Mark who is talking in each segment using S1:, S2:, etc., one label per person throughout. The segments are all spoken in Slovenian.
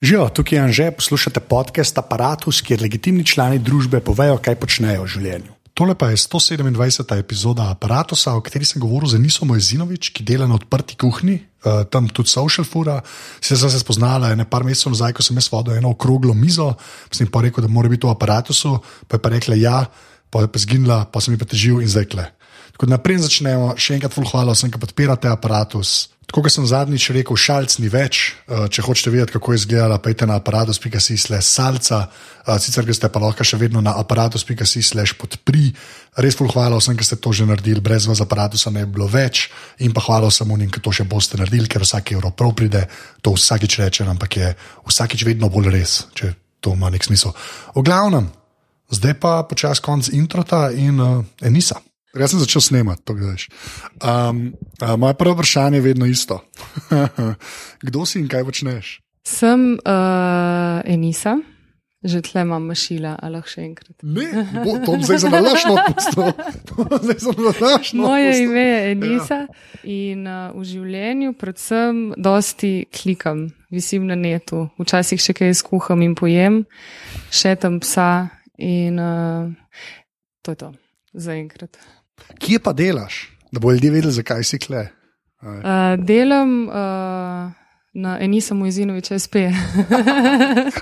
S1: Živijo, tukaj je Anže, poslušate podcast Apparatus, kjer legitimni člani družbe povejo, kaj počnejo v življenju.
S2: Tole pa je 127. epizoda Apparatusa, o kateri sem govoril z Enisom Mojzinovič, ki dela na odprti kuhinji, uh, tam tudi social fura. Se se spoznala nekaj mesecev nazaj, ko sem jaz vodil eno okroglo mizo, sem pa rekel, da mora biti v aparatusu, pa je pa rekla ja, pa je pa zginila, pa sem ji pa težil in zdaj kle. Tako da naprej začnemo, še enkrat hvala vsem, ki podpirate aparatus. Tako kot sem zadnjič rekel, šalc ni več. Eh, če hočete vedeti, kako je izgledala, pejte na aparatus.si slash salca, eh, sicer ste pa lahko še vedno na aparatus.si slash podpri. Res hvala vsem, ki ste to že naredili, brez vas aparatusa ne bi bilo več. In pa hvala vsem unim, ki to še boste naredili, ker vsak evro prav pride, to vsakič rečem, ampak je vsakič vedno bolj res, če to ima nek smisel. V glavnem, zdaj pa počasi konc introta in uh, enisa. Jaz sem začel snemati, to gledaš. Um, uh, moje prvo vprašanje je vedno isto. Kdo si in kaj počneš?
S3: Sem uh, Enisa, že tle imam mašila, ali lahko še enkrat.
S2: Ne, bo, to zdaj za nalašno pustil.
S3: Moje ime je Enisa ja. in uh, v življenju predvsem dosti klikam, visim na netu, včasih še kaj skuham in pojem, še tam psa in uh, to je to za enkrat.
S2: Kje pa delaš, da bo ljudje vedeli, zakaj si kle?
S3: Uh, delam uh, na Enisa Mojzinovič SP.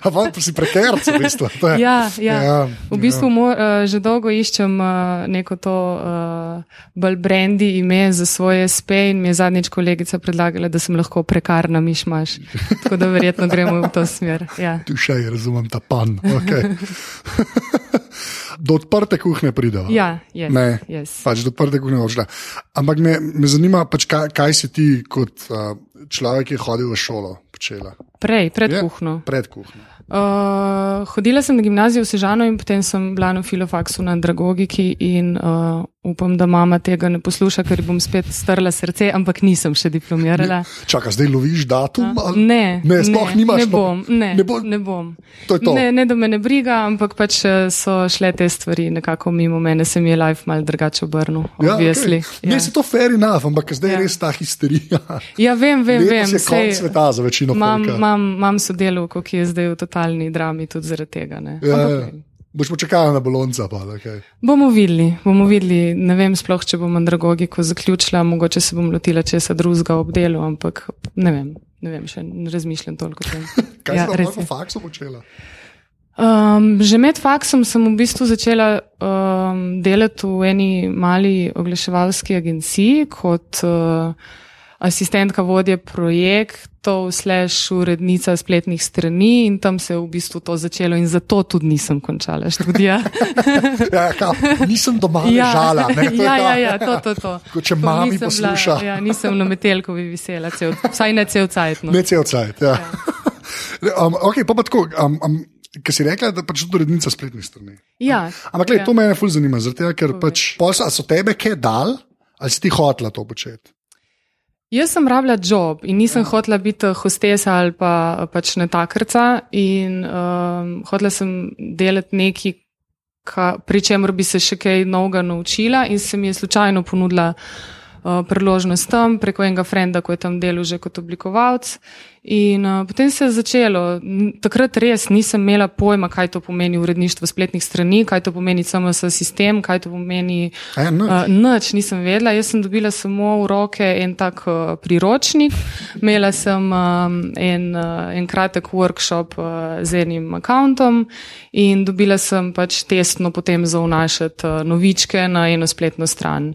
S2: Ampak si prekerc, v bistvu.
S3: ja, ja. ja, v bistvu ja. Mo, uh, že dolgo iščem uh, neko to uh, bolj brandy ime za svoje SP in mi je zadnjič kolegica predlagala, da sem lahko prekarna mišmaš. Tako da verjetno gremo v to smer. Ja.
S2: Tu še je, razumem ta pan. Okay. do odprte kuhne prideva.
S3: Ja, yes,
S2: ne,
S3: yes.
S2: pač do odprte kuhne odšla. Ampak me, me zanima, pač kaj, kaj si ti kot uh, človek, ki je hodil v šolo, počela.
S3: Prej, pred je, kuhno.
S2: Pred kuhno.
S3: Uh, hodila sem na gimnazijo v Sežano in potem sem bila na filofaksu na Dragogiki in uh, upam, da mama tega ne posluša, ker bom spet strla srce, ampak nisem še diplomirala.
S2: Čakaj, zdaj loviš datum?
S3: Ali? Ne,
S2: ne, sploh
S3: ne,
S2: nimaš.
S3: Ne bom, ne, ne, bo, ne bom.
S2: To to.
S3: Ne, ne, da me ne briga, ampak pač eh, so šle te stvari nekako mimo mene, se mi je life mal drugače obrnil. Ja, okay.
S2: ja. Ne, se to fair enough, ampak zdaj ja. je res ta histerija.
S3: Ja, vem, vem,
S2: Letos
S3: vem.
S2: Je konc sveta za večino
S3: ljudi imam sodelovko, ki je zdaj v totalni drami tudi zaradi tega.
S2: Ja, ja. Boš počakal na bolonca. Pa, okay.
S3: Bomo videli, bomo videli. Ne vem sploh, če bom andragogiko zaključila, mogoče se bom lotila česa drugega ob delu, ampak ne vem, ne vem še ne razmišljam toliko o tem.
S2: Kaj ja, si na faksu počela?
S3: Um, že med faksom sem v bistvu začela um, delati v eni mali oglaševalski agenciji kot uh, asistentka vodje projektov, slash urednica spletnih strani in tam se je v bistvu to začelo in zato tudi nisem končala študija.
S2: ja, ka, nisem doma
S3: ja.
S2: žala.
S3: Ja, ja, ja, to, to, to.
S2: Ko če mami posluša.
S3: Bila, ja, nisem na metelkovi visela, cel, vsaj ne cel cajt. No.
S2: Ne cel cajt, ja. ja. um, ok, pa pa tako. Um, um, Ker si rekla, da pač tudi urednica spletnih strani.
S3: Ja,
S2: Ampak, gled, ja. to me je fulj zanima, zato ker pač, so tebe kaj dal, ali si ti hotla to početi?
S3: Jaz sem rabila job in nisem ja. hotela biti hostesa ali pa pač netakrca in um, hotela sem delati nekaj, pri čemer bi se še kaj novega naučila in se mi je slučajno ponudila uh, priložnost tam preko enega frenda, ko je tam delal že kot oblikovalec. In uh, potem se je začelo. Takrat res nisem imela pojma, kaj to pomeni uredništvo spletnih strani, kaj to pomeni CMS sistem, kaj to pomeni.
S2: E,
S3: uh, nič nisem vedela. Jaz sem dobila samo v roke en tak uh, priročnik, imela sem um, en, uh, en kratek workshop uh, z enim akantom in dobila sem pač testno potem zaunašati uh, novičke na eno spletno stran.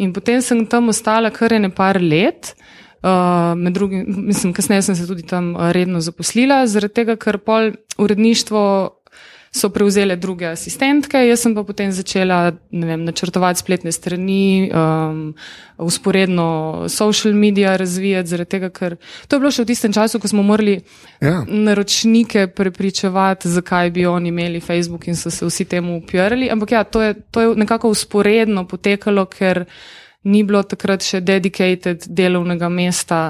S3: In potem sem tam ostala kar ene par let. Uh, med drugim, mislim, kasneje sem se tudi tam uh, redno zaposlila, zaradi tega, ker pol uredništvo so prevzele druge asistentke, jaz sem pa potem začela vem, načrtovati spletne strani, um, usporedno social media razvijati, zaradi tega, ker to je bilo še v tistem času, ko smo morali ja. naročnike prepričevati, zakaj bi oni imeli Facebook in so se vsi temu upirali. Ampak ja, to je, to je nekako usporedno potekalo, ker ni bilo takrat še dedicated delovnega mesta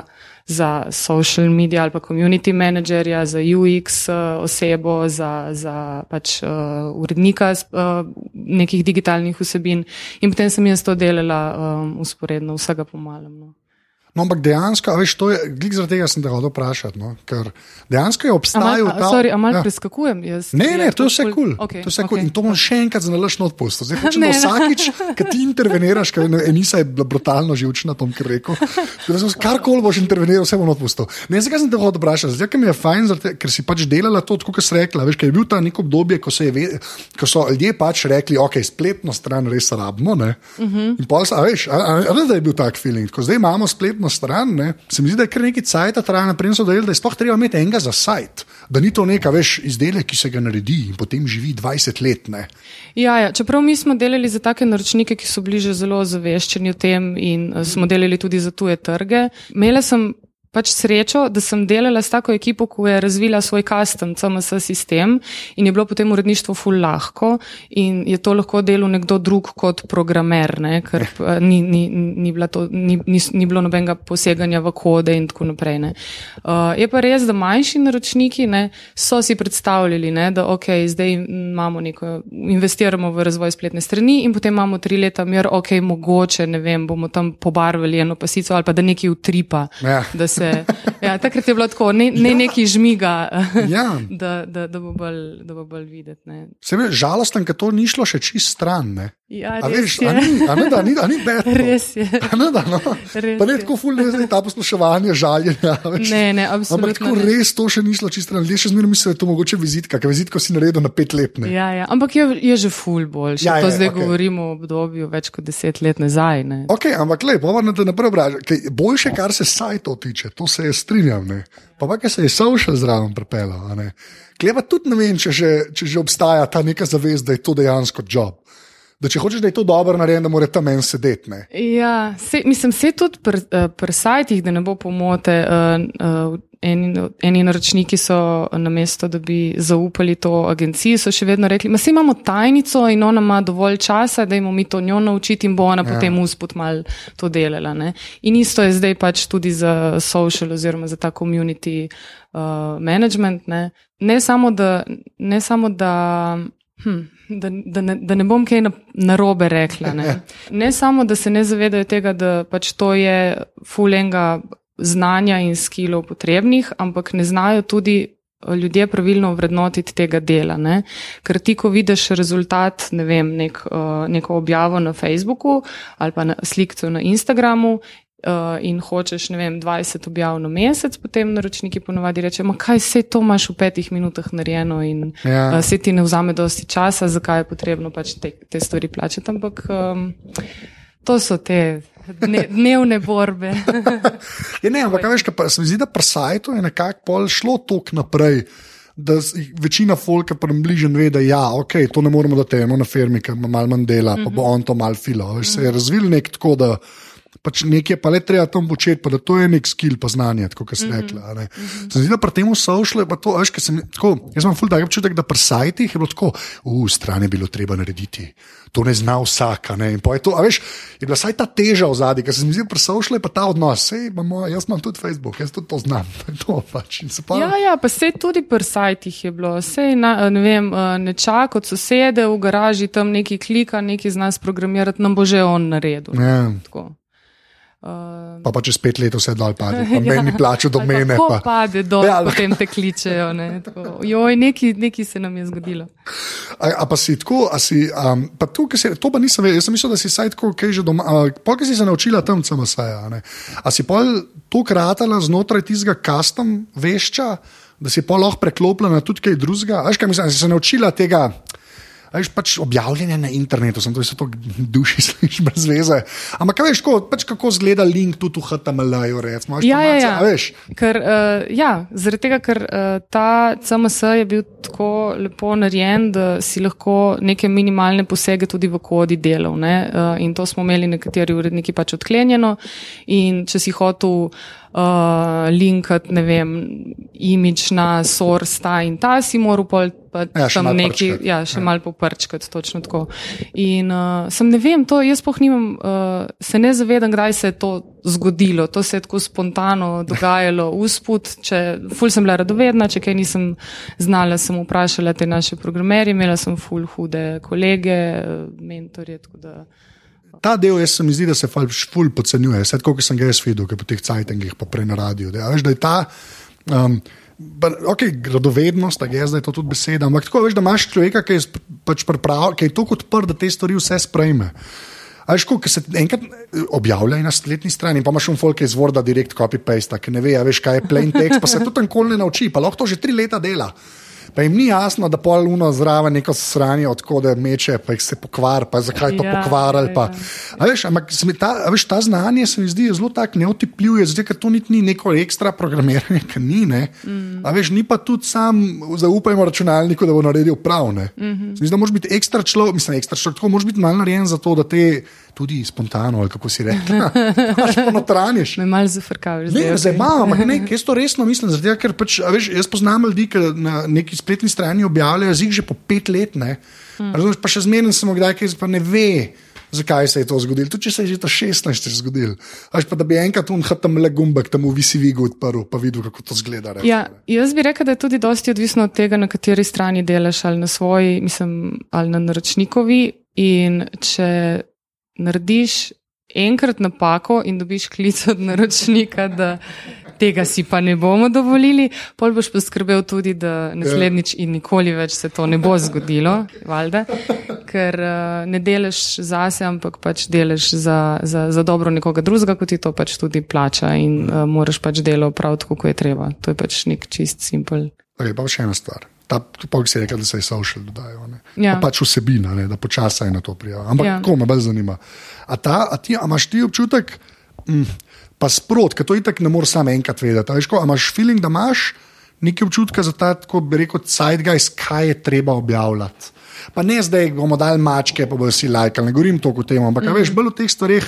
S3: za social media ali pa community managerja, za UX uh, osebo, za, za pač uh, urednika uh, nekih digitalnih vsebin. In potem sem jaz to delala um, usporedno, vsega pomalem. No.
S2: No, ampak dejansko, a veš, to je, glik zaradi tega sem te hodil vprašati, no, ker dejansko je obstajal
S3: A,
S2: ta.
S3: sorry, a malo
S2: ja.
S3: preskakujem. Jaz,
S2: Ne, ne, to je vse kul.
S3: Okay,
S2: To je vse kul.
S3: okay,
S2: In to bom še enkrat za nalaš not pustil. Zdaj hočem, da
S3: Ne, ne.
S2: vsakič, ko ti interveniraš, ker ne- Enisa je bila brutalno živčna, tom, kar rekel. Karkoli boš interveniral, vse bom not pustil. Ne, zakaj sem te hodil vprašati? Zdaj, ker mi je fajn, zaradi, ker si pač delala to, kot si rekla. Veš, ker je bil ta neko obdobje, ko, ve, ko so ljudje pač rekli, ok, spletno stran res rabimo. Uh
S3: Mhm.
S2: -huh. In pol, a veš, a, a, a, ne, da je bil tak feeling. Ko zdaj imamo spletno stran, ne, se mi zdi, da je kar nekaj cajta traja, naprej so dojeli, da je sploh treba imeti enega za sajt. Da ni to neka, veš, izdelek, ki se ga naredi in potem živi 20 let.
S3: Ja, ja, čeprav mi smo delali za take naročnike, ki so bili že zelo zaveščeni o tem in eh, smo delali tudi za tuje trge. Imela sem pač srečo, da sem delala s tako ekipo, ki je razvila svoj custom CMS sistem in je bilo potem uredništvo full lahko in je to lahko delal nekdo drug kot programer, ne, ker eh, ni, ni, ni, bila to, ni, ni, ni bilo nobenega poseganja v kode in tako naprej. Ne. Uh, je pa res, da manjši naročniki ne, so si predstavljali, ne, da ok, zdaj imamo neko, investiramo v razvoj spletne strani in potem imamo tri leta mir, ok, mogoče, ne vem, bomo tam pobarvali eno pasico ali pa da nekaj utripa.
S2: Ja.
S3: Da se, ja, takrat je bilo tako, ne, ne neki žmiga,
S2: Ja.
S3: da, da, da bo bolj, da bo bolj videti.
S2: Se je žalosten, ker to ni šlo še čist stran. Ne.
S3: Ja,
S2: A veš,
S3: je.
S2: a ni, a ne, da ni, a ni bed. to.
S3: Res je.
S2: A Ne, da, no.
S3: Res
S2: Pa ne tako fulno je zdaj ta posluševanje, žaljenja. Veš.
S3: Ne, ne,
S2: Ampak
S3: absolutno.
S2: tako
S3: ne.
S2: res to še ni šlo čisto. Ljudje še zmeraj mislijo, da je to mogoče vizitka, ker vizitko si naredil na pet let. Ne.
S3: Ja, ja. Ampak je, je že ful boljši.
S2: Ja,
S3: Ja, to
S2: je,
S3: zdaj
S2: okej.
S3: okay. govorimo o obdobju več kot deset let nazaj. Ne.
S2: Ok, ampak lepo, na te naprej obražam. Boljše, kar se sajtov tiče, to se je strinjam. Ne. Pa pa, ker se je social zraven pripeljal. Kleba tudi ne vem, če že, če že obstaja ta neka zavest, da je to dejansko job. Da če hočeš, da je to dobro narejeno, da mora tam en sedeti. Ne.
S3: Ja, se, mislim, se tudi pri pr sajtih, da ne bo pomote. Uh, uh, eni, eni naročniki so na mesto, da bi zaupali to agenciji, so še vedno rekli, da imamo tajnico in ona ima dovolj časa, da jim mi to njo naučiti in bo ona ja. potem usput mal to delala. Ne? In isto je zdaj pač tudi za social oziroma za ta community uh, management. Ne, ne samo da. Ne samo da Hm, da, da, ne, da ne bom kaj na, narobe rekla. Ne. ne samo, da se ne zavedajo tega, da pač to je fulenga znanja in skilov potrebnih, ampak ne znajo tudi eh, ljudje pravilno vrednotiti tega dela. Ne. Ker ti, ko vidiš rezultat, ne vem, nek, uh, neko objavo na Facebooku ali pa na slikcu na Instagramu. Uh, in hočeš, ne vem, 20 objav na mesec, potem naročniki ponovadi rečejo: Kaj se to imaš v petih minutah narejeno in
S2: Ja.
S3: uh, se ti ne vzame dosti časa, zakaj je potrebno pač te, te stvari plačati. Ampak um, to so te dne, dnevne borbe.
S2: Ja, ne, ampak kaj veš, kaj se mi zdi, da pri sajtu je nekako pol šlo tok naprej. Da večina folka približno ve, da ja, okay, to ne moremo dati eno na firmi, ki ima malo manj dela, pa bo on to malo filo. Veš, se je razvil nek tako, da pač nekaj pa le treba tam početi, pa da to je nek skill, pa znanje, kot si rekla. a ne. Se mi zdi, da pri tem social je pa to, veš, ker sem tako, jaz imam ful tak občutek, da pri sajtih je bilo tako, v stran je bilo treba narediti. To ne zna vsak. a ne. In pol je, to, a veš, je bila saj ta teža v zadnji, ker se mi zdi, pri social je pa ta odnos. Sej, imamo, jaz imam tudi Facebook, jaz tudi to znam. To pač. In se pa,
S3: Ja, ja, pa se tudi pri sajtih je bilo. Sej, na, ne vem, eh, nečak od sosede v garaži tam neki klika, neki zna sprogramirati, nam bo že on naredil.
S2: Ja.
S3: Tako. Uh,
S2: Pa, pa čez pet let vse dol pade, pa ja. meni plača do mene. Pa.
S3: pade dol,
S2: Ja,
S3: ja, potem te kličejo. ne, tako, Joj, nekaj, nekaj se nam je zgodilo.
S2: A, a pa si tako, a si, um, pa tu, ki si, to pa nisem vedel, jaz sem mislil, da si saj tako, kaj že doma, a, pol, ki si se naučila tam CMS-a, ne. A si pol to kratala znotraj tistega custom vešča, da si pol lahko preklopila na tudi kaj drugega, a veš, kaj mislim, a si se naučila tega. Veš, pač objavljanje na internetu, sem to, to duši slišiš brez veze. Ampak veš, kako, pač kako zgleda link tudi v HTML-ju, recimo.
S3: Ja, ja, ja.
S2: veš.
S3: Ker, uh, ja, zaradi tega, ker uh, ta CMS je bil tako lepo narejen, da si lahko neke minimalne posege tudi v kodi delal. ne, Uh, in to smo imeli nekateri uredniki pač odklenjeno. In če si hotel uh, linkat, ne vem, imič na source ta in ta, si moral pol pa
S2: Ja,
S3: tam neki,
S2: prčkati.
S3: ja, še ja. malo poprčkati, točno tako. In uh, sem ne vem, to jaz poh nimam, uh, se ne zavedam, kdaj se je to zgodilo. To se je tako spontano dogajalo usput. Če, ful sem bila radovedna, če kaj nisem znala, sem vprašala te naše programerje, imela sem ful hude kolege, mentorje. tako Da,
S2: Ta del, jaz se mi zdi, da se ful podcenjuje. Sedaj, kot sem ga jaz videl, ki po teh cajtengih, pa prej na radiju. Da, veš, da je ta. Um, Ok, gradovednost, tako je zdaj to tudi beseda. Ampak tako veš, da imaš človeka, ki je, pač ki je tako odprt, da te stvari vse sprejme. Ajš, ko se enkrat eh, objavlja na spletni strani, pa imaš un folk iz Vorda, direkt copy-paste, ki ne ve, veš, kaj je plain text, pa se to tam kol ne nauči, pa lahko to že tri leta dela. Pa jim ni jasno, da pol luno zraven neko sranje, odkode meče, pa jih se pokvar, pa zakaj to ja, pokvarjali. Ja, ja. Veš, ampak ta, veš, ta znanje se mi zdi zelo tako neotipljivo, zato ker to niti ni neko ekstra programiranje, ki ni. Mm. Veš, ni pa tudi sam, zaupajmo računalniku, da bo naredil prav. Mm -hmm. Mislim, da moraš biti ekstra človek, mislim, ekstra človek, tako moraš biti malo narejen za to, da te tudi spontano, ali kako si rekel, znaš ponotranjiš.
S3: Me malo zafrkaviš.
S2: Ne, zdaj imamo, ampak ne, jaz to resno mislim, zato, ker pač, veš, jaz poznam ljudi, ki na neki spletni strani objavljajo jih že po pet let, ne. Hmm. Razumeš, pa še zmerno sem kdaj, ki pa ne ve. Zakaj se je to zgodilo? Tudi če se je že to 16 zgodilo. Až pa da bi enkrat unhal tam le gumbek, tam v visi vigu odprl, pa videl, kako to zgleda.
S3: Ja, jaz bi rekel, da je tudi dosti odvisno od tega, na kateri strani delaš, ali na svoji, mislim, ali na naročnikovi. In če narediš enkrat napako in dobiš klic od naročnika, da tega si pa ne bomo dovolili, pol boš poskrbel tudi, da naslednjič in nikoli več se to ne bo zgodilo, valjda, ker uh, ne delaš zase, ampak pač delaš za, za, za dobro nekoga drugega, kot ti to pač tudi plača in uh, moraš pač delo prav tako, kot je treba. To je pač nek čist simpel.
S2: Okay, pa še ena stvar ta pol si rekel, da se je social dodajo. Ja. Pač vsebina, ne, da počasi je na to prijava. Ampak ja. ko me bolj zanima. A, ta, a ti a imaš ti občutek, mm, pa sprot, ker to itak ne moreš sam enkrat vedeti. Veš, ko, imaš feeling, da imaš nekaj občutka za ta, tako bi rekel, sidegajs, kaj je treba objavljati. Pa ne zdaj bomo dali mačke, pa bodo vsi lajkali, ne govorim toliko o tem, ampak mm -hmm. veš, bolj o teh stvareh,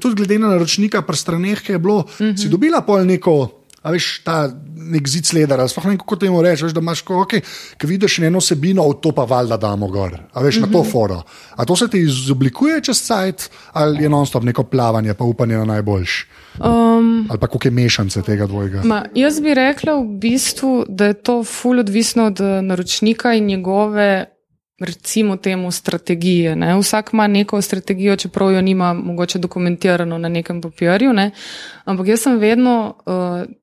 S2: tudi glede na naročnika, pri straneh, ki je bilo, mm -hmm. si dobila pol neko a veš, ta nek zid sledar, ali sploh ne kako temu rečeš, da imaš, ko okay, vidiš eno osebino, to pa valjda damo gor, a veš, mm -hmm. na to mhm. foro. A to se ti izoblikuje čez cajt, ali je non-stop neko plavanje, pa upanje na najboljš. Um, ali pa kako je mešance tega dvojega.
S3: Ma, jaz bi rekla v bistvu, da je to ful odvisno od eh, naročnika in njegove recimo temu strategije. Ne? Vsak ima neko strategijo, čeprav jo nima mogoče dokumentirano na nekem papirju, ne? ampak jaz sem vedno. Uh,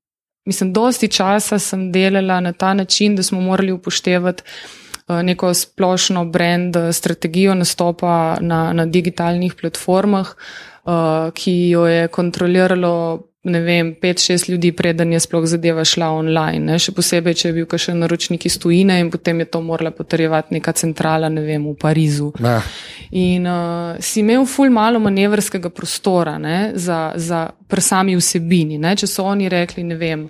S3: Mislim, dosti časa sem delala na ta način, da smo morali upoštevati uh, neko splošno brand strategijo nastopa na, na digitalnih platformah, uh, ki jo je kontroliralo ne vem, pet, šest ljudi, preden je sploh zadeva šla online. Ne? Še posebej, če je bil kakšen naročnik iz tujine in potem je to morala potrjevati neka centrala, ne vem, v Parizu. Ne. In uh, si imel ful malo manevrskega prostora ne? za, za pri sami vsebini. Ne? Če so oni rekli, ne vem.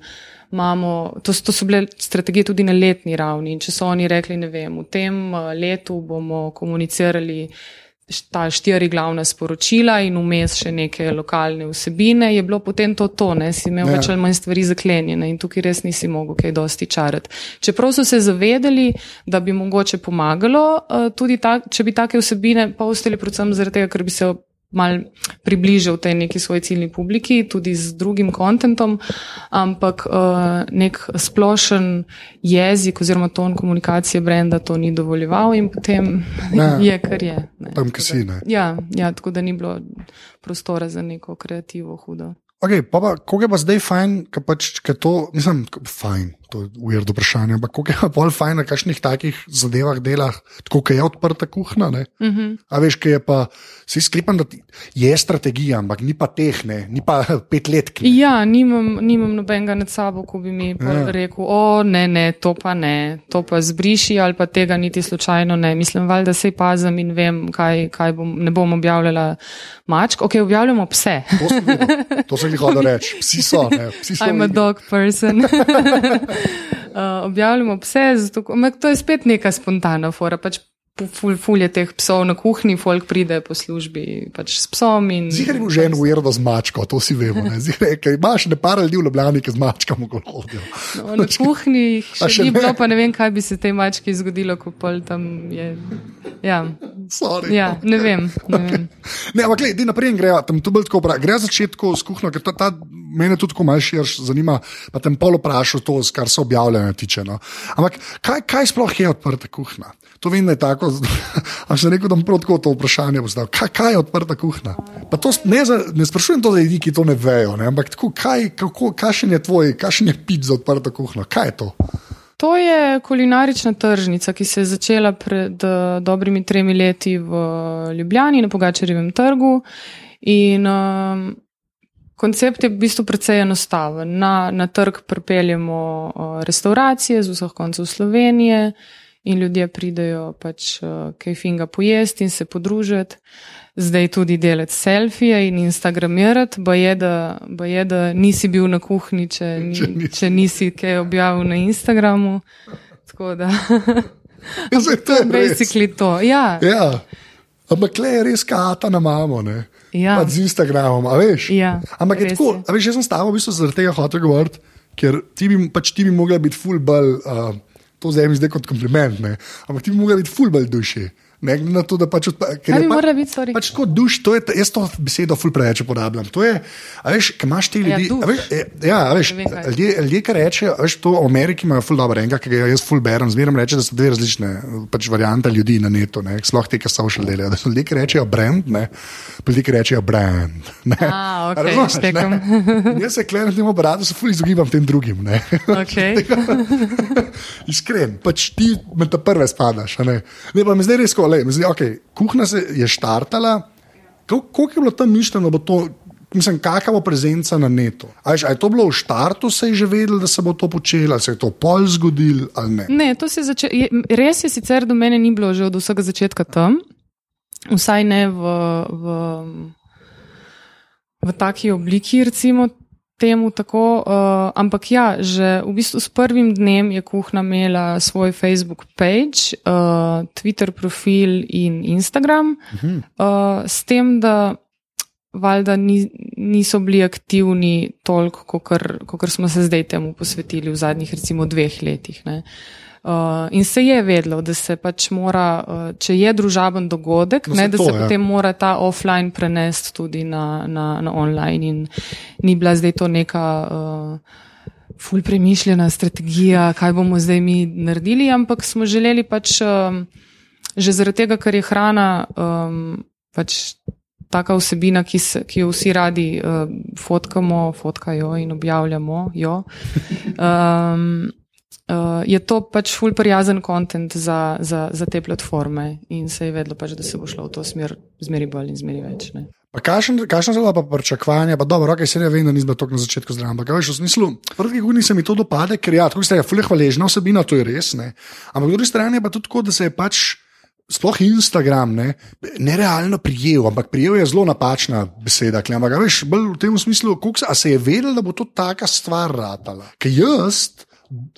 S3: Imamo, to, to so bile strategije tudi na letni ravni. In če so oni rekli, ne vem, v tem letu bomo komunicirali ta štiri glavna sporočila in vmes še neke lokalne vsebine, je bilo potem to to, ne, si imel ja. več ali manj stvari zaklenjene in tukaj res nisi mogel kaj dosti čarati. Čeprav so se zavedali, da bi mogoče pomagalo, uh, tudi ta, če bi take vsebine pa ostali predvsem zaradi tega, ker bi se mal približal tej neki svoji ciljni publiki, tudi z drugim kontentom, ampak uh, nek splošen jezik oziroma ton komunikacije brenda to ni dovoljeval in potem ne, je, kar je.
S2: Ne, tam, kjer si.
S3: Ja, ja, tako da ni bilo prostora za neko kreativo hudo.
S2: Okay, pa pa, koga pa zdaj fajn, ker pač, to, mislim, fajn, to je ujerd vprašanje, ampak koga je bolj fajn na kakšnih takih zadevah delah, tako kot je odprta kuhna. Mm -hmm. A veš, kaj je pa, si sklepam, da je strategija, ampak ni pa teh, ne, ni pa pet let.
S3: Ja, nimam, nimam nobenega nad sabo, ko bi mi ja. rekel, o ne, ne, to pa ne, to pa zbriši ali pa tega niti slučajno ne. Mislim, val, da se pazim in vem, kaj, kaj bom, ne bom objavljala mačk. Ok, objavljamo pse.
S2: To se mi hoče reči, psi so. Ne, psi so
S3: I'm a dog person. uh, objavljamo pse, zato, to je spet neka spontana fora. Pač Ful, ful je teh psov na kuhinji, folk pride po službi pač s psom.
S2: Zgoraj je že eno ujerdo z mačko, to si vemo. Zgoraj imaš ne par ljudi v Ljubljani, ki z mačkami hodijo.
S3: No, na kuhinji še, še ni bilo, pa ne vem, kaj bi se tej mački zgodilo, ko pol tam je. Ja,
S2: Sorry.
S3: Ja, ne vem. Ne vem.
S2: Ne, ampak gledaj, naprej grejo, tam tu bolj tako. Gre za začetku s kuhno, ker ta, ta mene tudi tako malce širš zanima, pa tem pol vprašal to, kar se objavljanja tiče. No. Ampak kaj, kaj sploh je odprta kuhna? To vem, da je tako. Ampak še rekel, da bom prav tako to vprašanje postavil. Kaj, kaj je odprta kuhna? Pa to ne, za, ne sprašujem to za ljudi, ki to ne vejo, ne? ampak tako, kaj, kako, kakšen je tvoj, kakšen je pit za odprto kuhno? Kaj je to?
S3: To je kulinarična tržnica, ki se je začela pred uh, dobrimi tremi leti v Ljubljani na Pogačarjevem trgu. In, um, koncept je v bistvu precej enostaven. Na, na trg pripeljemo restauracije z vseh koncev Slovenije in ljudje pridejo pač uh, kaj finga pojesti in se podružiti zdaj tudi delati selfije in instagramirati, ba je, da, ba je, da nisi bil na kuhinji, če, ni, če, nisi. če nisi kaj objavil na Instagramu. Tako da.
S2: Ja, to je
S3: basically res. to. Ja.
S2: Ja. Ampak le je res kata na mamo, ne?
S3: Ja.
S2: Z Instagramom, a veš?
S3: Ja,
S2: Ampak je tako, a veš, jaz sem stavil v bistvu zaradi tega hotel govoriti, ker ti bi, pač ti bi mogla biti full ball, uh, to zdaj mi zdaj kot kompliment, ne? Ampak ti bi mogla biti full ball duši. Ne glede na to, da pač odpade.
S3: Kaj bi moralo biti, sorry?
S2: Pač kot duš, to je, jaz to besedo ful preveč uporabljam. To je, a veš, kaj imaš ti
S3: Ja,
S2: ljudi.
S3: duš.
S2: a veš, e, Ja, veš,
S3: vem,
S2: ljudje, ljudje, ki rečejo, veš, to v Ameriki imajo ful dobro enega, ki ga jaz ful berem, zmeraj reče, da so dve različne pač variante ljudi na netu, ne, sploh te, ki social delajo. Da so ljudje, ki rečejo brand, ne, pa ljudje, ki rečejo brand. Ne.
S3: A, ok,
S2: A razumeš? Jaz se klenem temu aparatu, se ful izogibam tem drugim. Ne.
S3: Okay.
S2: Iskren, pač ti med te prve spadaš. Ne, ne pa mi zdaj res, le, mi zdaj, okay, kuhna se je štartala. Koliko je bilo tam mišljeno, da bo to, mislim, kakava prezenca na netu? A, veš, a je to bilo v štartu, se je že vedelo, da se bo to počelo, ali se je to pol zgodilo ali ne?
S3: Ne, to se je začelo. Res je sicer, da mene ni bilo že od vsega začetka tam, vsaj ne v, v, v taki obliki, recimo temu tako. Uh, ampak ja, že v bistvu s prvim dnem je kuhna imela svoj Facebook page, uh, Twitter profil in Instagram, uh, s tem, da. Valjda ni, niso bili aktivni toliko, kot smo se zdaj temu posvetili v zadnjih, recimo, dveh letih. Ne. Uh, in se je vedlo, da se pač mora, uh, če je družaben dogodek,
S2: No,
S3: ne, da
S2: to,
S3: se
S2: ja.
S3: potem mora ta offline prenesti tudi na, na, na online. In ni bila zdaj to neka uh, ful premišljena strategija, kaj bomo zdaj mi naredili, ampak smo želeli pač um, že zaradi tega, ker je hrana um, pač. Taka vsebina, ki, se, ki jo vsi radi uh, fotkamo, fotkajo in objavljamo. Jo. Um, uh, je to pač ful prijazen kontent za, za, za te platforme in se je vedlo, pač, da se bo šlo v to smer, zmeri bolj in zmeri več. Ne.
S2: Pa Kakšno so bila pa pričakovanja? Pa dobro, okay, se ne vem, da nisem tako na začetku zraven. Ampak, veš, v smislu, prvi guni se mi to dopade, ker ja, tako ste rekli, fulje hvaležna osebina, to je res. Ne? Ampak po drugi strani je pa tudi tako, da se je pač. Sploh Instagram ne, nerealno prijel, ampak prijel je zelo napačna beseda. Ampak, veš, bolj v tem smislu, se, a se je vedel, da bo to taka stvar ratala. Ker jaz,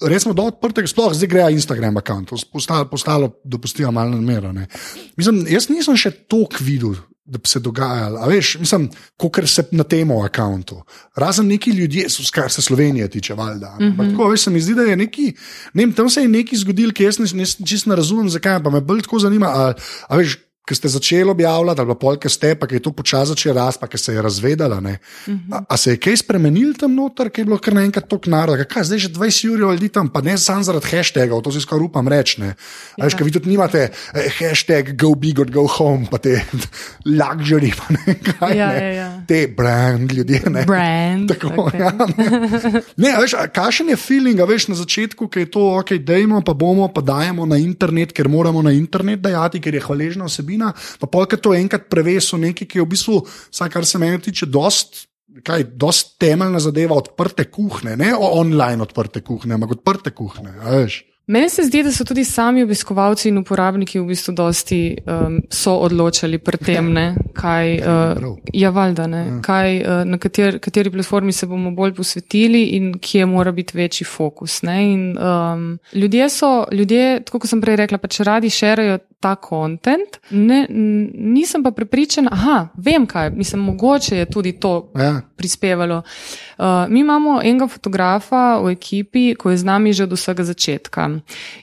S2: resno, do odprtega, sploh zdaj gre Instagram račun, postalo, postalo dopustila malo namero. ne. Mislim, jaz nisem še toliko videl. Da bi se dogajalo, a veš, mislim, kot se na tem računu. Razen neki ljudje, kar se Slovenije tiče, valjda. Mm -hmm. Tako, veš, se mi zdi, da je neki, ne vem, tam se je nekaj zgodil, ki jaz ne, ne, čisto ne razumem, zakaj, pa me bolj tako zanima. A, a veš, ki ste začeli objavljati, ali pa polk ste, pa je to počasi začelo rasti, pa se je razvedala. Mm -hmm. a, a se je kaj spremenil tam noter, ki je bilo kar naenkrat tok naroda, kaj zdaj že 20 ur ljudi tam, pa ne samo zaradi hashtagov, to si skoraj upam reči. ne. A Veš,
S3: Ja.
S2: ker vi tudi nimate eh, hashtag go big or go home, pa te luxury, pa ne kaj.
S3: Ja,
S2: ne.
S3: ja, ja.
S2: Te brand ljudje. Ne.
S3: Brand.
S2: Tako,
S3: okay.
S2: ja, ne. ne, a veš, kakšen je feeling, veš, na začetku, ki je to, ok, dajmo, pa bomo, pa dajemo na internet, ker moramo na internet dajati, ker je hvaležna osebina, pa polk je to enkrat prevesil nekaj, ki je v bistvu, vsaj kar se meni tiče, dost. Kaj, dost temeljna zadeva odprte kuhne, ne online odprte kuhne, ampak odprte kuhne. veš.
S3: Meni se zdi, da so tudi sami obiskovalci in uporabniki v bistvu dosti um, so odločali pri tem, ne, kaj, uh, ja, valjda, ne, kaj, uh, na kater, kateri platformi se bomo bolj posvetili in kje mora biti večji fokus. Ne, in, um, ljudje so, ljudje, tako kot sem prej rekla, pač radi šerajo ta kontent. Nisem pa prepričana, aha, vem kaj, mislim, mogoče je tudi to ja. prispevalo. Uh, mi imamo enega fotografa v ekipi, ki je z nami že od vsega začetka.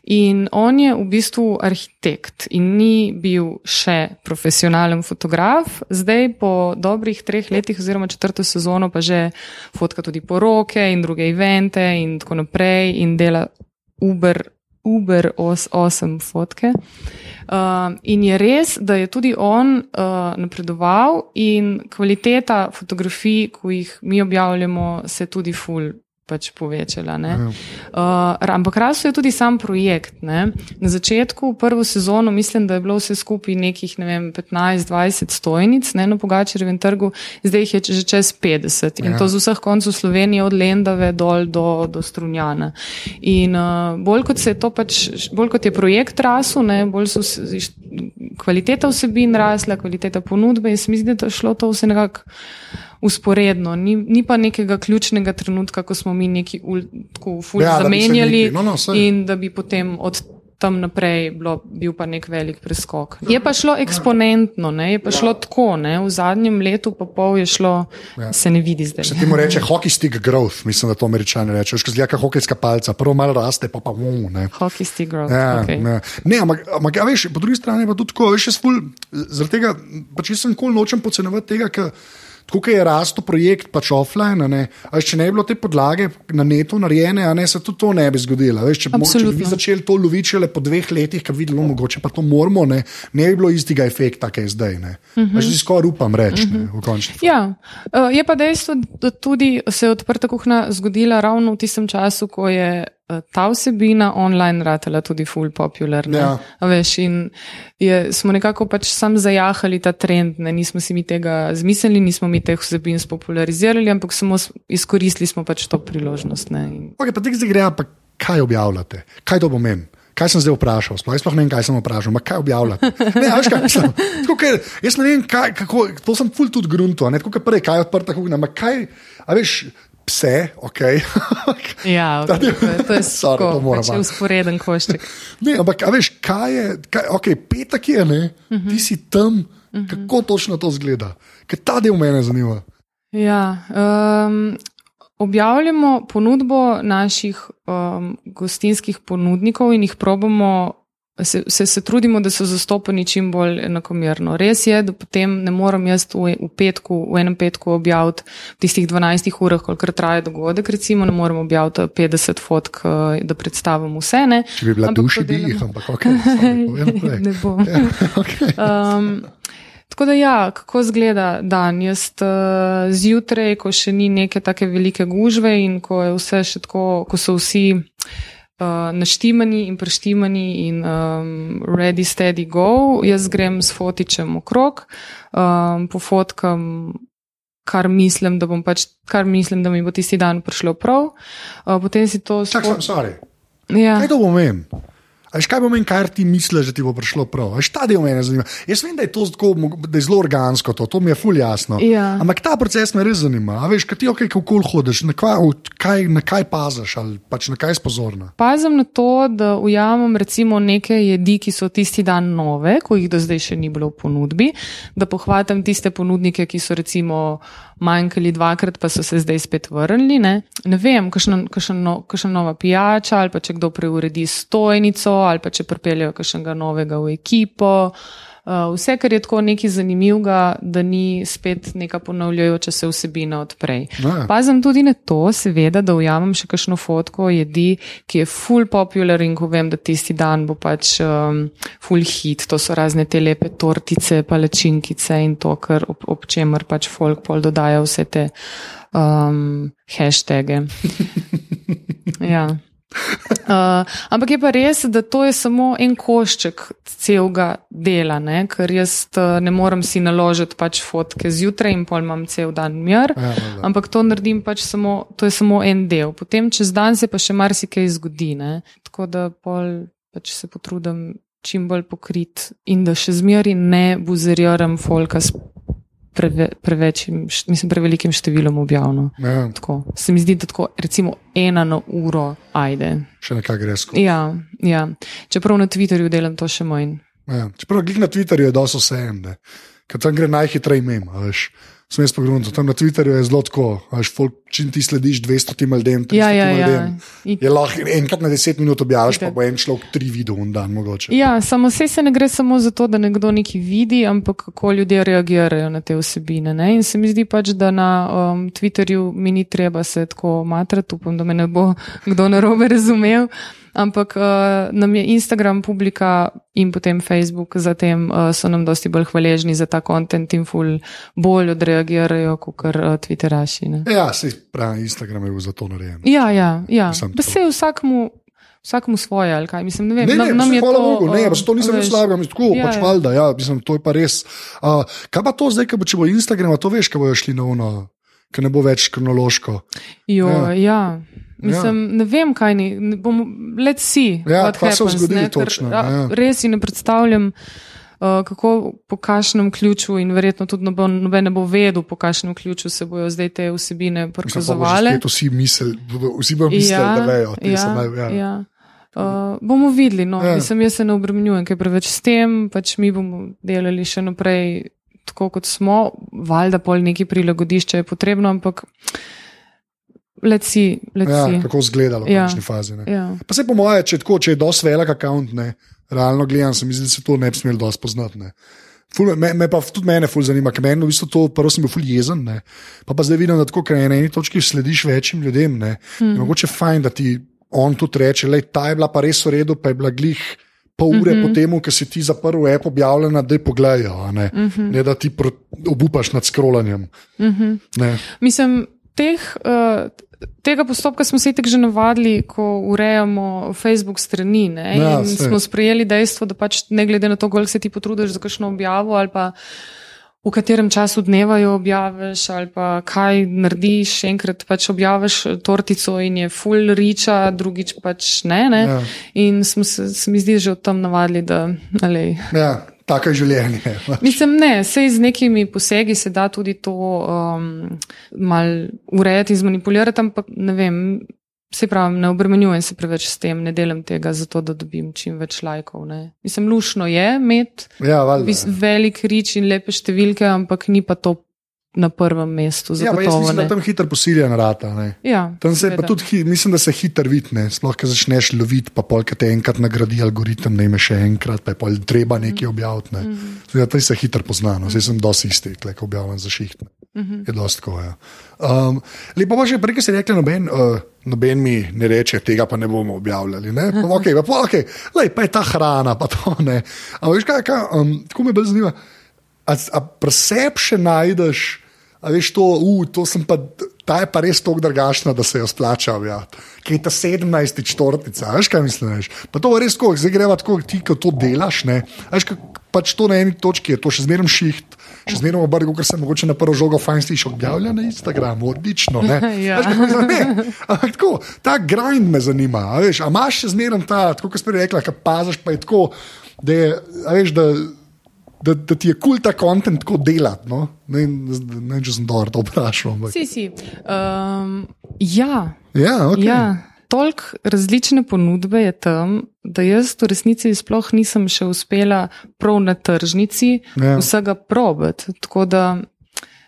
S3: In on je v bistvu arhitekt in ni bil še profesionalen fotograf. Zdaj, po dobrih treh letih, oziroma četrto sezono, pa že fotka tudi poroke in druge evente in tako naprej in dela Uber Uber os 8 fotke. Uh, in je res, da je tudi on uh, napredoval, in kvaliteta fotografij, ki jih mi objavljamo, se tudi ful pač povečala. Uh, ampak rasel je tudi sam projekt. Ne? Na začetku, prvo sezono, mislim, da je bilo vse skupaj nekih ne 15-20 stojnic ne, na Pogačarjevem trgu, zdaj jih je že čez 50 in ja. to z vseh koncev Slovenije, od Lendave dol do, do Strunjana. In uh, bolj kot se je to pač, bolj kot je projekt rasel, ne, bolj so kvaliteta vsebin rasla, kvaliteta ponudbe in se mi zdi, da je šlo to vse nekako usporedno. Ni, ni pa nekega ključnega trenutka, ko smo mi neki fulj ja, zamenjali no, no, in da bi potem od tam naprej bilo, bil pa nek velik preskok. Je pa šlo eksponentno, ne? je pa šlo tako, ne? v zadnjem letu pa pol je šlo, ja. se ne vidi zdaj.
S2: Se ti mu reče hockey stick growth, mislim, da to američani rečejo, že zlika hokejska palca, prvo malo raste, pa pa mu.
S3: Hockey stick growth.
S2: Ja, okay. ne, ne ampak, ampak ja, veš, po drugi strani pa tudi tako, veš, jaz ful, zaradi tega, pač jaz sem kol nočem pocenovati tega, ker Tukaj je rastel projekt, pač offline. Ali, če ne bi bilo te podlage na netu narejene, ne, se tudi to ne bi zgodilo. Veš, če, če bi začeli to loviti le po dveh letih, ki vidimo, mogoče pa to moramo, ne, ne bi bilo istega efekta, ki je zdaj. Uh -huh. Že skoraj upam reči, uh -huh. v končni
S3: fazi. Ja, uh, je pa dejstvo, da tudi se je odprta kuhna zgodila ravno v tistem času, ko je. Eh, ta vsebina online ratela tudi full popular. Ja. Veš, in je, smo nekako pač sam zajahali ta trend, ne? nismo si mi tega zmislili, nismo mi teh vsebin spopularizirali, ampak samo izkoristili smo pač to priložnost.
S2: Okay, pa zdaj gre, pa kaj objavljate? Kaj to pomeni? Kaj sem zdaj vprašal? Sploh, sploh ne vem, kaj sem vprašal, ampak kaj objavljate? Ne, veš, kaj sem. Tako, kaj, jaz ne vem, kaj, kako, to sem full tudi grunto, ne, tako, kaj prej, kaj je odprta kuhna, ampak kaj, a veš, pse, ok.
S3: ja, okay, to, to je
S2: samo
S3: pač usporeden košček.
S2: ne, ampak veš, kaj je, kaj, ok, petek je, ne, uh mhm. -huh. ti si tam, uh mhm. -huh. kako točno to zgleda, ker ta del mene zanima.
S3: Ja, um, objavljamo ponudbo naših um, gostinskih ponudnikov in jih probamo se, se, se trudimo, da so zastopani čim bolj enakomerno. Res je, da potem ne morem jaz v, v, petku, v enem petku objaviti v tistih 12 urah, koliko traja dogodek, recimo ne morem objaviti 50 fotk, eh, da predstavim vse. Ne.
S2: Če bi bila duša, bi jih, ampak ok.
S3: ne bo. Ja, okay. um, Tako da, ja, kako izgleda dan? Jaz uh, zjutraj, ko še ni neke take velike gužve in ko je vse še tako, ko so vsi uh, naštimani in preštimani in um, ready, steady, go. Jaz grem s fotičem okrog, um, pofotkam, kar mislim, da bom pač, kar mislim, da mi bo tisti dan prišlo prav. Uh, potem si to.
S2: Čakaj, sorry. Ja. Kaj to pomeni? Veš, kaj pomeni, kar ti misliš, da ti bo prišlo prav? Veš, ta del me zanima. Jaz vem, da je to tako, da je zelo organsko, to, to mi je fully jasno.
S3: Ja.
S2: Ampak ta proces me res zanima. A veš, kaj ti ok, kako hodiš, na kaj, kaj, na kaj paziš ali pač na kaj spozorna.
S3: Pazim na to, da ujamem recimo neke jedi, ki so tisti dan nove, ko jih do zdaj še ni bilo v ponudbi, da pohvatam tiste ponudnike, ki so recimo manjkali dvakrat, pa so se zdaj spet vrnili. Ne, ne vem, kakšna no, nova pijača, ali pa če kdo preuredi stojnico, ali pa če pripeljejo kakšnega novega v ekipo. Uh, vse, kar je tako nekaj zanimivega, da ni spet neka ponavljajoča se vsebina odprej. Pazim tudi na to, seveda, da ujamem še kakšno fotko jedi, ki je full popular in ko vem, da tisti dan bo pač um, full hit. To so razne te lepe tortice, palečinkice in to, kar ob, ob čemer pač folk pol dodaja vse te um, hashtage. ja. Uh, ampak je pa res, da to je samo en košček celega dela, ne? ker jaz uh, ne morem si naložiti pač fotke zjutraj in pol imam cel dan mir, ja, ampak to naredim pač samo, to je samo en del. Potem čez dan se pa še marsikaj zgodi, ne? tako da pol pač se potrudim čim bolj pokrit in da še zmeri ne buzeriram folka s preve, prevečim, mislim, prevelikim številom objavno. Ja. Tako, se mi zdi, da tako, recimo ena na uro ajde.
S2: Še nekaj gre skozi.
S3: Ja, ja, čeprav na Twitterju delam to še manj.
S2: Ja. Čeprav glih na Twitterju je dosto vse en, ker tam gre najhitreje mem. Sem jaz pogledal, tam na Twitterju je zelo tako, veš, folk, čim ti slediš 200 tim ljudem,
S3: Ja, ja, ja.
S2: ljudem,
S3: In-
S2: je lahko enkrat na 10 minut objaviš, pa bo en človek tri video v dan mogoče.
S3: Ja, samo vse se ne gre samo za to, da nekdo nekaj vidi, ampak kako ljudje reagirajo na te vsebine. Ne? In se mi zdi pač, da na um, Twitterju mi ni treba se tako matrati, upam, da me ne bo kdo narobe razumel. Ampak uh, nam je Instagram publika in potem Facebook, zatem uh, so nam dosti bolj hvaležni za ta kontent in ful bolj odreagirajo, kot uh, Twitteraši. Ne?
S2: Ja, se pravi, Instagram je bil za to narejen.
S3: Ja, ja, ja. Se vsakmu, vsakmu svoje, ali kaj. Mislim, ne vem,
S2: Ne, ne,
S3: nam, nam
S2: hvala
S3: to.
S2: Bogu, ne,
S3: um,
S2: pa to nisem več slabega, mislim, tako,
S3: Ja,
S2: pač
S3: ja.
S2: valjda, ja, mislim, to je pa res. Uh, kaj pa to zdaj, bo, če bo Instagram, to veš, ko bojo šli na uno, ker ne bo več kronološko.
S3: Jo,
S2: Ja.
S3: ja. Mislim, ja. ne vem, kaj ni. ne bom- Let's see.
S2: Ja, kaj se
S3: happens,
S2: zgodilo
S3: ker,
S2: točno,
S3: a,
S2: ja.
S3: Res si ne predstavljam, uh, kako po kakšnem ključu, in verjetno tudi noben, noben ne bo vedel, po kakšnem ključu se bojo zdaj te vsebine
S2: Mislim,
S3: prikazovale.
S2: spet Vsi, misel, vsi bojo mislili, ja, da vejo. so
S3: ja,
S2: naj- ja.
S3: ja. Uh, bomo videli. No.
S2: Ja.
S3: Mislim, jaz se ne obremenjujem, kaj preveč s tem, pač mi bomo delali še naprej tako, kot smo. Valjda pol neki prilagodišče je potrebno, ampak see. Let's
S2: Ja, kako izgledalo v
S3: Ja.
S2: končni fazi. Ne.
S3: Ja.
S2: Pa se po moje, če, tako, če je dosti velik račun, realno gledam, se mi zdi, da se to ne bi smelo dosti poznati. Ne. Ful, me, me pa tudi mene ful zanima, ker meni v bistvu to prvo sem bil ful jezen, ne. pa pa zdaj vidim, da tako, ker na eni točki slediš večjim ljudem. Ne. Mm. Mogoče fajn, da ti on tudi reče, da ta je bila pa res v redu, pa je bila glih. Pol ure mm -hmm. po tem, ko si ti zaprl app objavljena, da je pogledajo, ne? Mm -hmm. ne da ti obupaš nad scrollanjem. Mm -hmm.
S3: Mislim, teh, uh, tega postopka smo se tako že navadili, ko urejamo Facebook strani. Ne?
S2: Ja,
S3: smo sprejeli dejstvo, da pač ne glede na to, koliko se ti potrudiš za kakšno objavo ali pa. V katerem času dneva jo objaviš, ali pa kaj narediš, enkrat pač objaviš tortico in je full riča, drugič pač ne. ne?
S2: Ja.
S3: In smo se, se mi zdi, že od tam navadili, da. Alej,
S2: Ja, tako je življenje.
S3: Mislim, ne, sej z nekimi posegi se da tudi to um, mal urejati zmanipulirati, ampak ne vem, se pravi, ne obremenjujem se preveč s tem, ne delam tega zato, da dobim čim več lajkov. Ne. Mislim, lušno je imeti
S2: Ja,
S3: vis- velik rič in lepe številke, ampak ni pa to na prvem mestu.
S2: Ja, pa jaz
S3: zagotovo
S2: mislim, da
S3: ne.
S2: tam hitro posiljen rata. Ne.
S3: Ja,
S2: Tam se pa tudi, mislim, da se hitro vidi, sploh, ko začneš loviti, pa polk te enkrat nagradi algoritem, da imaš še enkrat, pa je pol treba nekaj objaviti. Ne. Ja, to se hitro pozna, no. zdaj sem dosti isti, ko objavljam za šiht. Ne. Je dosti tako. Ja. Um, lepo pa že prej, ko si rekli, noben, uh, noben mi ne reče, tega pa ne bomo objavljali. Ne? Pa, okay, pa, okay. Lej, pa je ta hrana, pa to ne. Ampak veš kaj, kaj um, tako me bolj zanima. A, a še najdeš, a veš to, uh, to sem pa. Ta je pa res tako drugačna, da se jo splača objaviti. Kaj je ta 17. četrtica, veš kaj misliš? Pa to je res tako, zdaj greva tako, ti, ko to delaš, ne. Veš, pač to na eni točki je, to še zmeraj šiht, še zmeraj obrgo, ker se mogoče na prvo žogo fajn sliši objavlja na Instagramu, odlično. Ne?
S3: Ja.
S2: Veš, ne, ampak tako, ta grind me zanima. A veš, a imaš še zmeraj ta, tako kot si rekla, ki paziš, pa je tako, da je, veš, da. Da, da ti je kul cool ta kontent tako delati. No? Ne, ne, če sem dobro to vprašal. ampak-
S3: Si, si. Um, ja,
S2: Ja, okay.
S3: Ja, toliko različne ponudbe je tam, da jaz v resnici sploh nisem še uspela prav na tržnici
S2: Ja.
S3: vsega probati. Tako da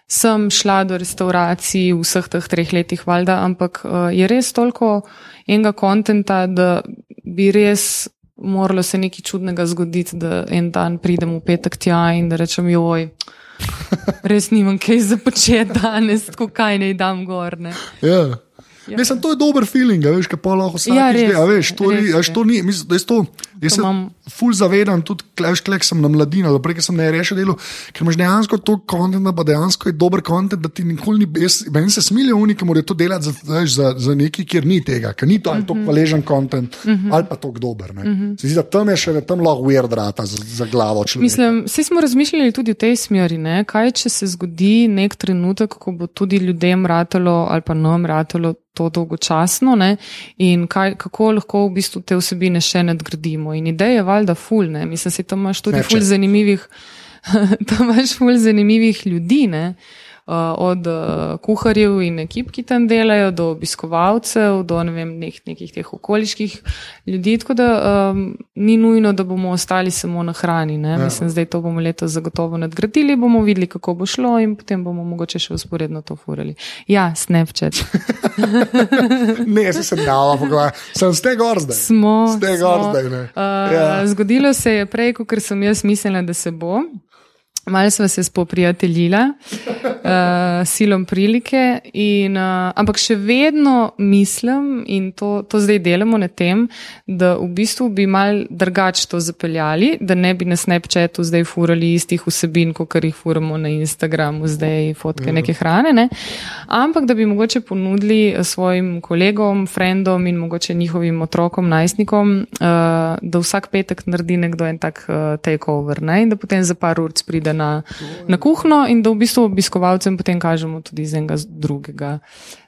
S3: sem šla do restauracij v vseh teh treh letih, valjda, ampak uh, je res toliko enega kontenta, da bi res. Moralo se nekaj čudnega zgoditi, da en dan pridem v petek tja in da rečem, joj, res nimam kaj za početi danes, tako kaj naj dam gor. Ne.
S2: Ja. Ja. Mislim, to je dober feeling, veš, kaj pa lahko vsak
S3: Ja, res,
S2: izde. Veš, to,
S3: res
S2: ni, veš, to ni, mislim, da je to. Jaz
S3: To
S2: se
S3: imam-
S2: ful zavedam, tudi kleš, klek sem na mladini, ali prej, sem ne rešil delo, ker imaš dejansko to kontent, pa dejansko je dober kontent, da ti nikoli ni, jaz, meni se smilijo oni, ki morajo to delati za, veš, za, za nekaj, kjer ni tega, ker ni to ali
S3: Mhm.
S2: to hvaležen kontent, ali pa to dober. Ne. Se zdi, da tam je še tam lahko weird rata za, za glavo človeka.
S3: Mislim, vsi smo razmišljali tudi v tej smeri, ne? kaj če se zgodi nek trenutek, ko bo tudi ljudem ratalo ali pa nam ratalo to dolgočasno ne? in kaj, kako lahko v bistvu te vsebine še nadgradimo. In ideja je valjda ful, ne? mislim, se tam imaš tudi
S2: Snapchat.
S3: ful zanimivih, tam imaš ful zanimivih ljudi. Ne? Od uh, kuharjev in ekip, ki tam delajo, do obiskovalcev, do ne vem, nek, nekih teh okoliških ljudi. Tako da um, ni nujno, da bomo ostali samo na hrani. Ja. Mislim, zdaj to bomo letos zagotovo nadgradili, bomo videli, kako bo šlo in potem bomo mogoče še usporedno to furali. Ja, Snapchat.
S2: ne, se sem dal, sem ste gor zdaj.
S3: Smo.
S2: Ste gor zdaj. Uh,
S3: ja. Zgodilo se je prej, kot sem jaz mislila, da se bo. Malo smo se spoprijateljila, uh, silom prilike, in, uh, ampak še vedno mislim, in to, to zdaj delamo na tem, da v bistvu bi mal drugače to zapeljali, da ne bi na Snapchatu zdaj furali istih vsebin, kot jih furamo na Instagramu, zdaj fotke ja. neke hrane, ne? ampak da bi mogoče ponudili svojim kolegom, frendom in mogoče njihovim otrokom, najstnikom, uh, da vsak petek naredi nekdo en tak uh, takeover ne? in da potem za par ur pride na, na kuhno, in da v bistvu obiskovalcem potem kažemo tudi iz enega drugega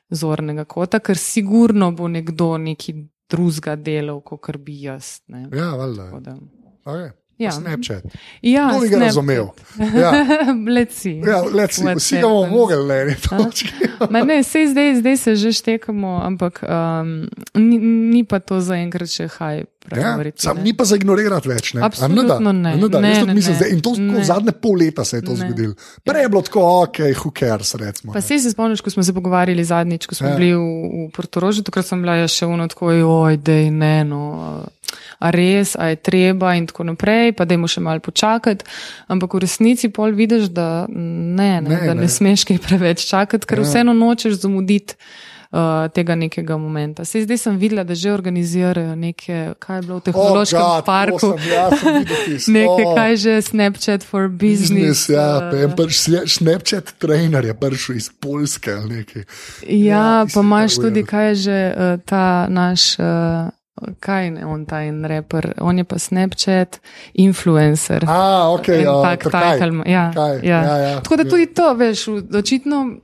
S3: zornega kota, ker sigurno bo nekdo neki drugega delal, kot bi jaz. Ne.
S2: Ja, valjda. Okay. Ja. Snapchat.
S3: Ja,
S2: to bi ga razumel. Ja.
S3: Leci.
S2: Ja, leci. Vsi ga bomo mogli, ne, ne, točki.
S3: ne, sej zdaj, zdaj se že štekamo, ampak um, ni, ni pa to zaenkrat še haj.
S2: Ja, sam ni pa za ignorirati več. Ne?
S3: Absolutno ne.
S2: ne, ne, ne, mislim, ne. In to ne. zadnje pol leta se je to zgodilo. Prej je bilo tako, ok, who cares. Recimo,
S3: pa se spomniš, ko smo se pogovarjali zadnjič, ko smo ja. bili v, v Portorožju, takrat sem bila še uno tako, oj, dej, ne, no. A res, a je treba, in tako naprej, pa da jim še malo počakati. Ampak v resnici pol vidiš, da ne, ne, ne, da ne, ne smeš kaj preveč čakati, ker ja. vseeno nočeš zamuditi. Uh, tega nekega momenta. Se zdaj sem videla, da že organizirajo nekaj, kaj je bilo v tehnološkem oh, God, parku. nekaj, oh. kaj že Snapchat for business. business
S2: ja, uh, prš, Snapchat trainer je prišel iz Poljske ali nekaj.
S3: Ja, ja pa imaš tudi, kaj je že uh, ta naš. Uh, Kaj je on ta en reper, on je pa Snapchat, influencer.
S2: Ah, ok, ja.
S3: Tak, tak, ja, ja. ja, ja. Tako da tudi to, veš, očitno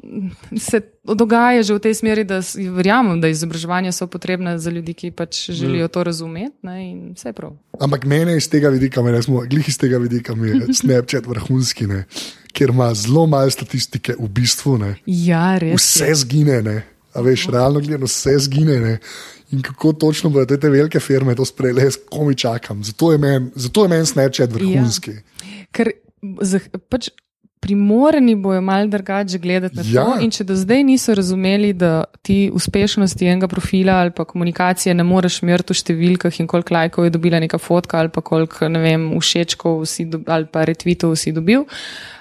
S3: se dogaja že v tej smeri, da verjamem, da izobraževanja so potrebna za ljudi, ki pač želijo to razumeti ne, in vse prav.
S2: Ampak mene iz tega vidika, me smo, glih iz tega vidika, mi je Snapchat vrhunski, ne, ker ima zelo malo statistike v bistvu. Ne.
S3: Ja, res.
S2: Vse je. zgine, ne. A veš, realno gledano, vse zgine. Ne in kako točno bodo te velike firme to sprejele, jaz komi čakam. Zato je meni men Snapchat vrhunski. Ja.
S3: Ker pač primorni bojo malo drugače gledati na to. Ja. In če do zdaj niso razumeli, da ti uspešnosti enega profila ali pa komunikacije ne moreš meriti v številkah in koliko lajkov je dobila neka fotka ali pa koliko, ne vem, všečkov ali pa retvitov si dobil. Uh,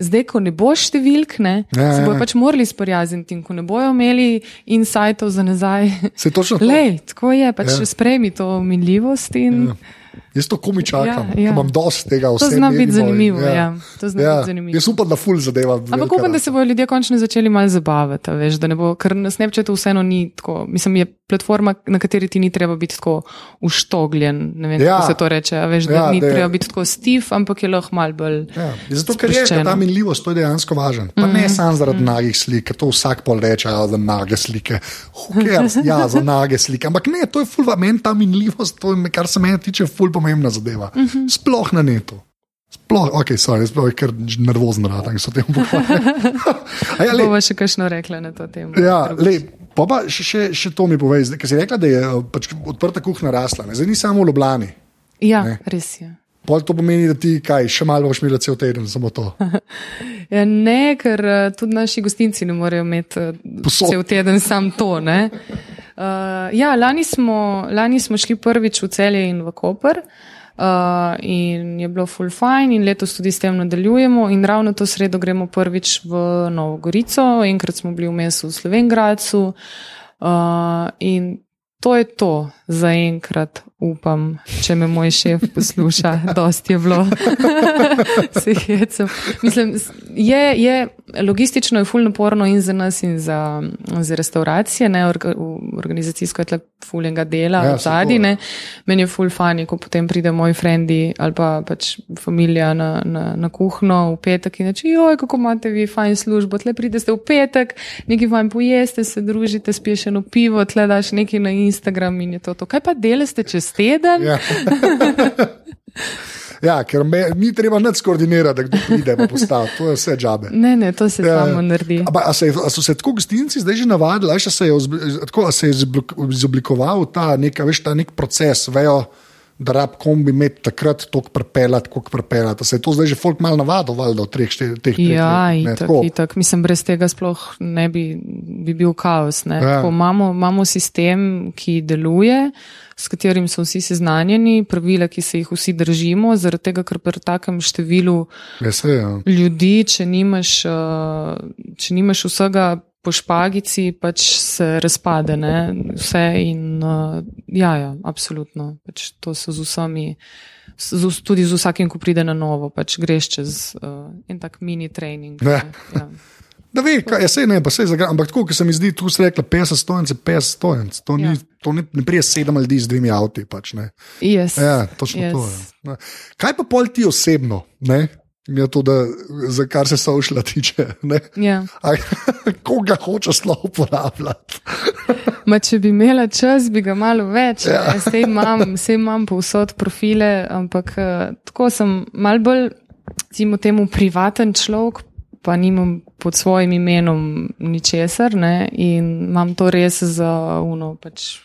S3: zdaj, ko ne bo številk, ne, ja, se bojo ja. pač morali sporjaziti in ko ne bojo imeli insajtov za nazaj.
S2: Se točno
S3: Lej, tako je, pač ja. sprejmi to minljivost in. Ja.
S2: Jaz to komi čakam, ja, ja. imam dosti tega vsega.
S3: To zna biti zanimivo. Ja. Ja. ja. biti zanimivo.
S2: Jaz upam, da ful zadeva.
S3: Ampak upam, da se bodo ljudje končno začeli malo zabavati, veš, da ne bo, ker na Snapchatu vseeno ni tako. Mislim, je platforma, na kateri ti ni treba biti tako uštogljen. Ne vem, ja. kako se to reče. Veš, da ja, ni treba biti tako stiv, ampak je lahko mal bolj.
S2: Ja. Zato, ker je ta minljivost, to je dejansko važen. Pa mm -hmm. ne mhm. samo zaradi mm -hmm. nagih slik, ker to vsak pol reče, ja, za nage slike. ja, za nage slike. Ampak ne, to je ful, meni ta minljivost, to je, kar se meni tiče, ful pomembna zadeva. Mm -hmm. Sploh na netu. Sploh, ok, sorry, sploh je kar nervozen, da se o tem pogovarjam.
S3: ja, Bova še kakšno rekla na to temo.
S2: Ja. Pa, pa še, še, še to mi povej, ker si rekla, da je pač odprta kuhna rasla, ne? zdaj ni samo v Ljubljani.
S3: Ja, ne? res je.
S2: Pol to pomeni, da ti kaj, še malo boš imel cel teden, samo to.
S3: ja, ne, ker uh, tudi naši gostinci ne morejo imeti uh, cel teden sam to. Uh, ja, lani smo, lani smo šli prvič v celje in v Koper. Uh, in je bilo full fine, in letos tudi s tem nadaljujemo. In ravno to sredo gremo prvič v Novo Gorico, enkrat smo bili v mestu v Slovengracu. Uh, in to je to za enkrat upam, če me moj šef posluša, dosti je bilo, se hecam. Mislim, je, je logistično je fulno porno in za nas in za, za restauracije, ne, organizacijsko je tle fulnega dela ja, zadnji, ne. Meni je ful fani, ko potem pride moj frendi ali pa pač familija na, na, na kuhno v petek in reče, joj, kako imate vi fajn službo, tle pridete v petek, nekaj vam pojeste, se družite, spiješ eno pivo, tle daš nekaj na Instagram in je to to. Kaj pa deleste čez teden. Ja.
S2: Ja, ker me, ni treba nič skoordinirati, da kdo pride pa postavi. To je vse džabe.
S3: Ne, ne, to se
S2: Ja,
S3: samo naredi.
S2: A, a, se, a so se tako gostinci zdaj že navadili, a še se je, tako, se je izoblik- izoblikoval ta, neka, veš, ta nek proces, vejo, da rab kombi imeti takrat toliko prepeljati, koliko prepeljati. A Se je to zdaj že folk malo navadil, valjda, v treh, štiri, teh treh
S3: Ja,
S2: ne,
S3: itak,
S2: tako.
S3: itak. Mislim, brez tega sploh ne bi, bi bil kaos. ne.
S2: Ja.
S3: Tako Imamo, imamo sistem, ki deluje, s katerim so vsi seznanjeni, pravila, ki se jih vsi držimo, zaradi tega, ker pri takem številu
S2: Ja, se, ja.
S3: ljudi, če nimaš, uh, če nimaš vsega po špagici, pač se razpade ne? vse. In, uh, ja, ja, absolutno. Pač to so z vsemi. Z, tudi z vsakim, ko pride na novo, pač greš čez uh, en tak mini trening.
S2: Ne.
S3: Ja.
S2: Da ve, kaj, ja, sej ne, pa se zagram, ampak tako, ker se mi zdi, tu si rekla 50 stojnic, 50 stojnic. To, ni,
S3: Ja.
S2: to ni, ne prije sedem ljudi z dvemi avti. Pač, ne.
S3: Yes.
S2: ja, točno
S3: Yes.
S2: to je. Ne. Kaj pa pol ti osebno, ne? Je to, da, za kar se sošla tiče.
S3: Ja.
S2: A, koga hoče sploh uporabljati?
S3: Ma, če bi imela čas, bi ga malo več.
S2: Ja.
S3: Ja. Sej imam, sej imam povsod profile, ampak uh, tako sem mal bolj, recimo, temu privaten človek, pa nimam pod svojim imenom ničesar ne, in imam to res za uno. Pač,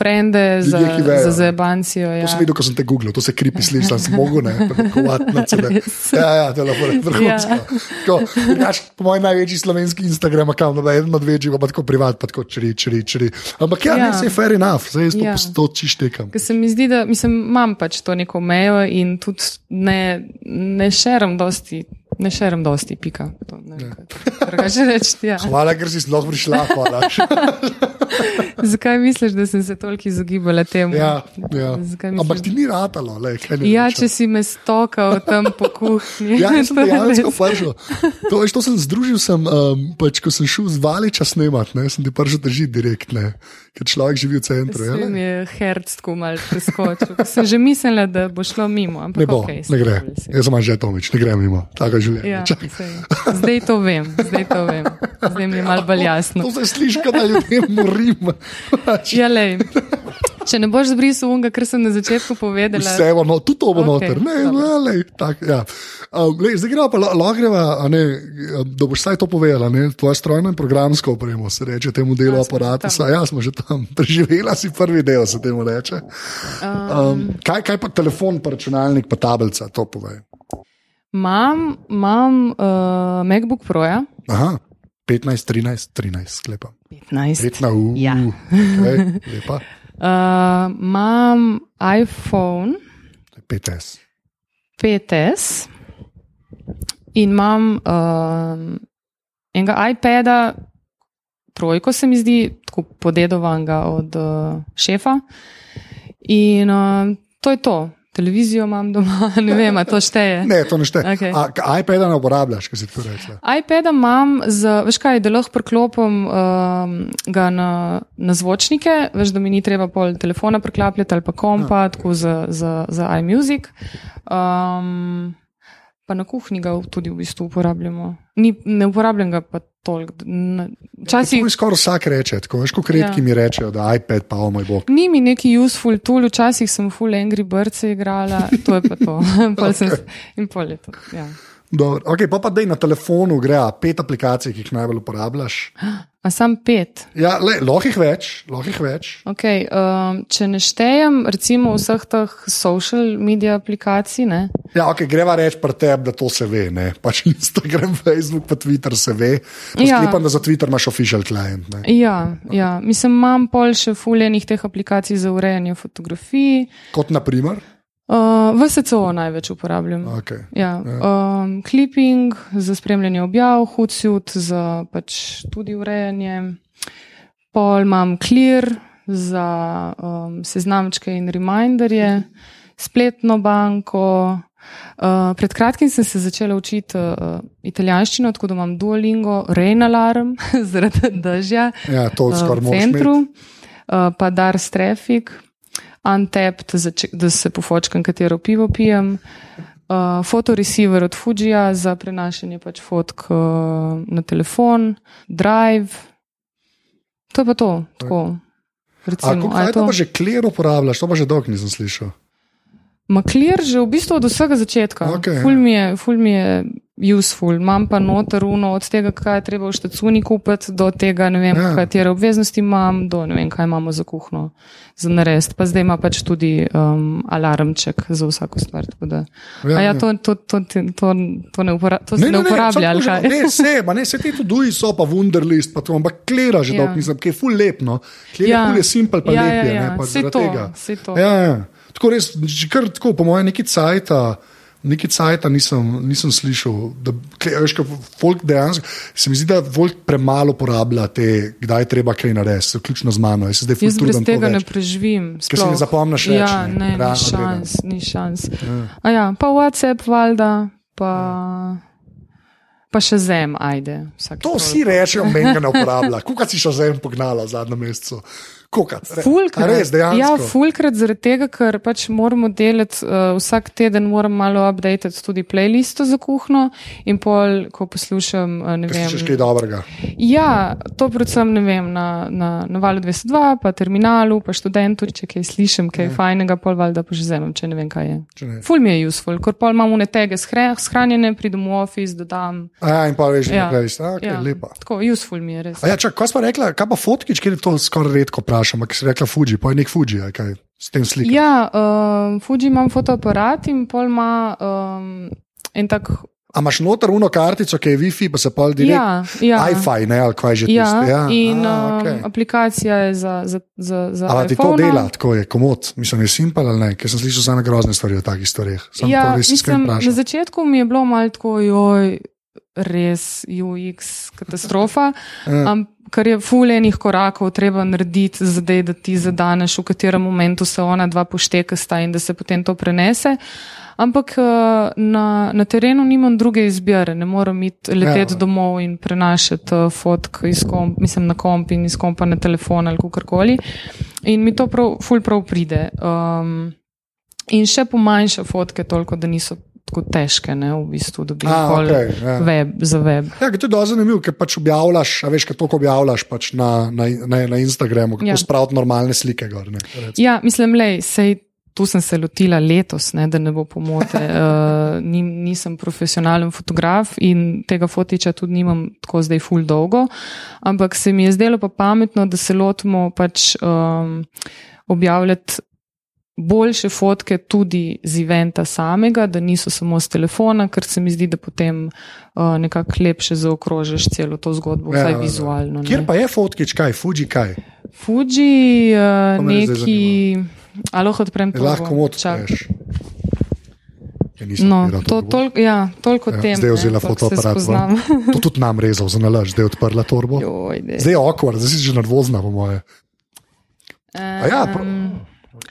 S3: Frende, za,
S2: Ljudje,
S3: za zebancijo.
S2: To
S3: Ja.
S2: sem videl, ko sem te googlil, to se kripi sliši, da sem mogel, ne, prekovati na.
S3: Res.
S2: Ja, ja, to je lepo, vrhunsko. Tako, drugače, Po mojem največji slovenski Instagram, kam no, eden od večjih, pa tako privat, pa tako čri, čri, čri. Ampak ja, ja.
S3: Ja.
S2: ne, se je fair enough, zdaj jaz to,
S3: Ja.
S2: ja. to čištekam.
S3: Ker se mi zdi, da mislim, imam pač to neko mejo in tudi ne, ne šerim dosti, ne šerim dosti, pika. To, ne, drugače reči. Ja.
S2: Hvala, ker si sploh prišla.
S3: Zakaj misliš, da sem se toliko izogibala temu?
S2: Ja, ja. Ampak ti ni ratalo. Le, ne
S3: Ja,
S2: vem,
S3: če si me stokal tam po kuhinji.
S2: Ja,
S3: To je
S2: dejansko prišel. To, veš, to sem združil, sem, um, pač, ko sem šel z Valiča snemat, ne, sem ti prišel držati direktne, ker človek živi v centru. Ja,
S3: mi je herc tako mal preskočil. Sem že mislila, da bo šlo mimo. Ampak
S2: ne bo,
S3: okay,
S2: ne gre. Jaz sem že Tomič, ne gre mimo, tako je življenje.
S3: Ja, zdaj to vem, zdaj to vem. Zdaj mi je malo bolj jasno.
S2: To se sliši, da ljudem morim.
S3: Ja, lej. Če ne boš zbrisal unga, kar sem na začetku povedala.
S2: Vse bo, no, tudi to bo okay, noter. Ne,
S3: dobro.
S2: no, lej, tak, ja. um, lej, zdaj gremo pa la- lahko greva, a ne, da boš vsaj to povedala, ne, tvoja strojna in programska oprema, se reče temu delu
S3: A, smo že
S2: aparata. Ja, smo že tam, preživela si prvi del, se temu reče. Um, kaj, kaj pa telefon, pa računalnik, pa tablica, to povej.
S3: Imam, imam uh, MacBook Pro, ja?
S2: Aha, 15, 13, 13, sklepam.
S3: 15.
S2: Letna U.
S3: Ja.
S2: Okay, lepa.
S3: Uh, Imam iPhone
S2: 5S.
S3: 5S in imam uh, enega iPada, trojko se mi zdi, tako podedovanga od uh, šefa. In uh, to je to. Televizijo imam doma, ne vem, a to šteje.
S2: Ne, to ne šteje. A, ka- iPada ne uporabljaš, kaj si ti rekla?
S3: iPada imam, za, veš kaj, da lahko priklopim um, ga na, na zvočnike, veš, da mi ni treba pol telefona priklapljati ali pa kompa, tako za, za, za iMusic. Um, pa na kuhinji ga tudi v bistvu uporabljamo. Ni, ne uporabljam ga pa toliko. Včasih
S2: mi skoraj vsak reče, tako veš, kot redki
S3: Ja.
S2: mi rečejo, da iPad pa o moj bog.
S3: ni mi neki useful tool, včasih sem full Angry Birds igrala, to je pa to. Pol sem, in pol je to. Ja.
S2: Dobro, Okay, pa pa dej na telefonu gre pet aplikacij, ki jih najbolj uporabljaš.
S3: A sam pet.
S2: Ja, le, lahko jih več, lahko jih več.
S3: Okay, um, če ne štejem, recimo vseh teh social media aplikacij, ne,
S2: Ja, okay, greva reči pri tebi, da to se ve. Ne? Pač Instagram, Facebook, pa Twitter se ve.
S3: Ja.
S2: Sklepam, da za Twitter imaš official client. Ne?
S3: Ja, ja, mislim, imam pol še fuljenih teh aplikacij za urejanje fotografij.
S2: Kot naprimer.
S3: Uh, VSCO največ uporabljam.
S2: Okay.
S3: Ja, um, clipping za spremljanje objav, Hootsuite za pač tudi urejanje. Pol imam Clear za um, seznamčke in reminderje, spletno banko. Uh, pred kratkim sem se začela učiti uh, italijanščino, tako da imam Duolingo, Rain Alarm zaradi dežja
S2: Ja, to
S3: uh,
S2: skoraj
S3: v
S2: moraš
S3: centru, uh, pa Dars Traffic, Untapped, da se pofočkam, katero pivo pijem, uh, fotoreceiver od Fujija za prenašanje pač fotk uh, na telefon, Drive. To je pa to. Tako. Recimo,
S2: kako
S3: a je
S2: kaj to
S3: to?
S2: pa že kler uporabljaš, to pa že dolgo nisem slišal.
S3: Maklir že v bistvu od vsega začetka.
S2: Okej,
S3: ful,
S2: ja.
S3: mi je, ful mi je useful, imam pa noter uno od tega, kaj je treba v štacuni kupiti, do tega, ne vem,
S2: Ja.
S3: ja. katere obveznosti imam, do ne vem, kaj imamo za kuhno, za narest. Pa zdaj ima pač tudi um, alarmček za vsako stvar. Da,
S2: Ja,
S3: ja,
S2: ja.
S3: ja, to, to, to, to, to, to ne, upora, to se ne, ne uporablja, ali kaj?
S2: Ne, se, ne, se ti tudi so, pa Wunderlist, pa to, ampak klera že
S3: Ja.
S2: dolgo nisem, ki je ful lepno. Klera
S3: Ja.
S2: ful je simpel, pa
S3: Ja,
S2: lep
S3: ja,
S2: je,
S3: ja.
S2: ne, pa zaradi
S3: to,
S2: tega.
S3: saj to.
S2: Ja, ja. Tako res, kar tako, po mojem, neki cajta. Neki cajt nisem, nisem slišal, da veš, folk dejansko. Se mi zdi, da folk premalo uporablja te, kdaj je treba kaj narediti, vključno z mano. Jaz
S3: Jaz brez tega ne preživim.
S2: Ker si ne
S3: sploh.
S2: zapomniš več,
S3: Ja,
S2: ne,
S3: ne, ni
S2: realno
S3: šans, ni šans. Ja. Ja, pa WhatsApp, valjda, pa, pa še zem, ajde.
S2: To vsi rečejo, meni ga ne uporablja. Kuka si še zem pognala v zadnjem mesecu? Kuka. Re-
S3: Fulkrat.
S2: Res, dejansko.
S3: Ja, fulkrat zaradi tega, ker pač moramo delati, uh, vsak teden moram malo updatati tudi playlisto za kuhno in pol, ko poslušam, uh, ne
S2: Ker
S3: vem.
S2: slišiš kaj dobrega.
S3: Ja, to predvsem ne vem, na, na, na valu 202, pa terminalu, pa študentu, če kaj slišim, kaj je fajnega, pol valjda pa že vzamem, če ne vem, kaj je.
S2: Ja.
S3: Ful mi je useful, ker pol imam unetege shranjene, pridem v office, dodam.
S2: A ja, in pa veš,
S3: Ja.
S2: da je to okay,
S3: ja,
S2: lepa.
S3: tako, useful mi je res.
S2: A ja, čak, kaj pa rekla, kaj pa fotkič, ker je to skoraj redko vprašam, ampak si rekla Fuji, pa je nek Fuji, kaj s tem slikam.
S3: Ja, um, Fuji imam fotoaparat in pol ima um, en tak.
S2: A imaš noter uno kartico, ki je Wi-Fi, pa se pa direkt.
S3: Ja, ja.
S2: iFi, ne, ali kaj že
S3: Ja,
S2: tiste. Ja,
S3: in
S2: A,
S3: um,
S2: okej.
S3: aplikacija je za, za, za, za
S2: Ali ti to
S3: iPhone.
S2: dela, tako je komod, mislim, je simpel ali ne, ker sem slišal same grozne stvari o takih stvareh. Sem
S3: Ja, mislim, na začetku mi je bilo malo tako, joj, res UX katastrofa.
S2: Ja.
S3: Ker je fulejnih korakov treba narediti, zdaj, da ti zadaneš, v katerem momentu se ona dva poštekasta in da se potem to prenese. Ampak eh, na, na terenu nimam druge izbire, ne morem iti leteti
S2: Ja.
S3: domov in prenašati uh, fotk iz komp, mislim na komp in iz kompa na telefon ali kakorkoli. In mi to prav, ful prav pride. Um, in še pomanjša fotke toliko, da niso tako težke, ne, v bistvu, da bi pol
S2: okej, ja.
S3: web za web.
S2: Ja, to je dosti zanimivo, ker pač objavljaš, veš, kaj toliko objavljaš pač na, na, na, na Instagramu, kako ja. Spraviti normalne slike. Gor, ne, recimo.
S3: Ja, mislim, lej, sej. Tu sem se lotila letos, ne, da ne bo pomote. Uh, nim, nisem profesionalen fotograf in tega fotiča tudi nimam tako zdaj full dolgo, ampak se mi je zdelo pa pametno, da se lotimo pač um, objavljati boljše fotke tudi z eventa samega, da niso samo z telefona, ker se mi zdi, da potem uh, nekako lepše zaokrožiš celo to zgodbo,
S2: Ja,
S3: vsaj
S2: ja, ja.
S3: vizualno.
S2: Kjer
S3: ne.
S2: pa je fotkič, kaj, Fuji, kaj?
S3: Fuji, uh, neki. Ali lahko odprem to?
S2: Lahko veš. Ja,
S3: No, to, tol, ja, toliko
S2: Ja,
S3: tem.
S2: zdaj je vzela fotoaparat. To tudi nam rezal za nalaž, zdaj je odprla torbo.
S3: Joj, daj.
S2: Zdaj je okvar, zdaj si že nervozna, po moje. A ja,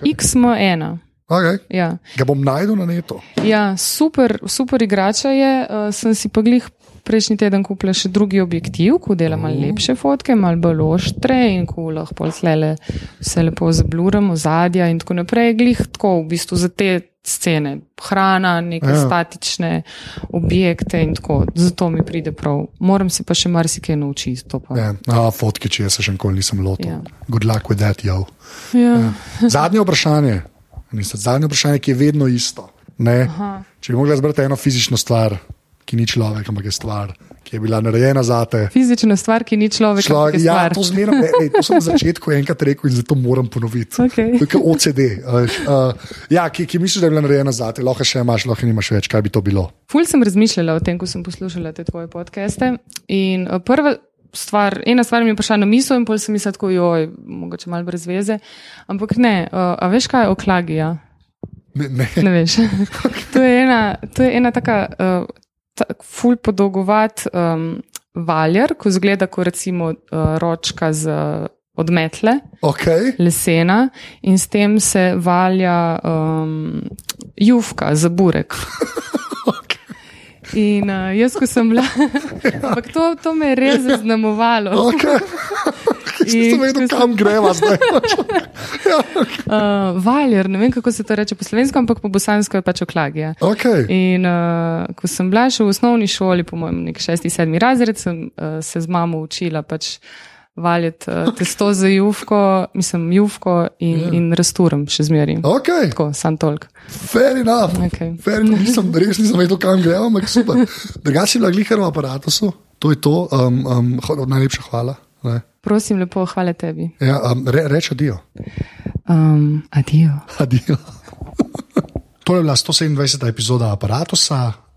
S3: Um, XM1.
S2: Okay.
S3: Ja.
S2: Ga bom najdel na netu.
S3: Ja, super, super igrača je. Uh, sem si pa glih prejšnji teden kupila še drugi objektiv, ko dela malo lepše fotke, malo bolj oštre in ko lahko slele vse lepo zabluramo, zadja in tako naprej. Glih tako v bistvu za te scene, hrana, neke
S2: Ja.
S3: ja. statične objekte in tako. Zato mi pride prav. Moram si pa še marsikaj naučiti.
S2: Ja, a, fotke, če jaz se še nikoli nisem lotil.
S3: Ja.
S2: Good luck with that, yo.
S3: Ja.
S2: Zadnje vprašanje, zadnje vprašanje, ki je vedno isto. Če bi mogla zbrati eno fizično stvar, ki ni človek, ampak je stvar, ki je bila narejena za te.
S3: Fizična stvar, ki ni človek,
S2: Človek, ja, to, zmeram, ej, ej, to sem na začetku enkrat rekel in zato moram ponoviti.
S3: Okej.
S2: To je kot OCD. veš, Uh, ja, ki, ki misliš, da je bila narejena za te, lahko še imaš, lahko nimaš več, kaj bi to bilo.
S3: Ful sem razmišljala o tem, ko sem poslušala te tvoje podcaste. In uh, prva stvar, ena stvar mi je prišla na misel, in pol sem mislila, tako joj, mogoče malo brez veze. Ampak ne, uh, a veš kaj je oklagija?
S2: Ne, ne.
S3: Ne veš. to, je ena, to je ena taka uh, ful podolgovat um, valjar, ko zgleda kot recimo uh, ročka z odmetle.
S2: Okay.
S3: lesena in s tem se valja um, jufka za burek. In uh, jaz, ko sem bila, ampak to, to me je res zaznamovalo.
S2: Okay. Nisem vedel, kam greva zdaj.
S3: Uh, valjar, ne vem, kako se to reče po slovensko, ampak po bosansko je pač oklagija.
S2: Okay.
S3: In uh, ko sem bila še v osnovni šoli, po mojem, nek šesti, sedmi razred, sem uh, se z mamo učila pač valjati uh, testo za juvko, mislim, juvko in,
S2: Ja.
S3: yeah. in resturam še zmeraj.
S2: Okay.
S3: Tako, sam tolk.
S2: Fair enough.
S3: Okej.
S2: Fair enough. Nisem, res nisem vedel, kam gremo, ampak super. Drugače je bila gliher v aparatu, to je to. Um, um, najlepša hvala. Ne.
S3: Prosim, lepo, hvala tebi.
S2: Ja, um, re, reč adijo.
S3: Um, adijo.
S2: adijo. to je bila 127. epizoda aparata.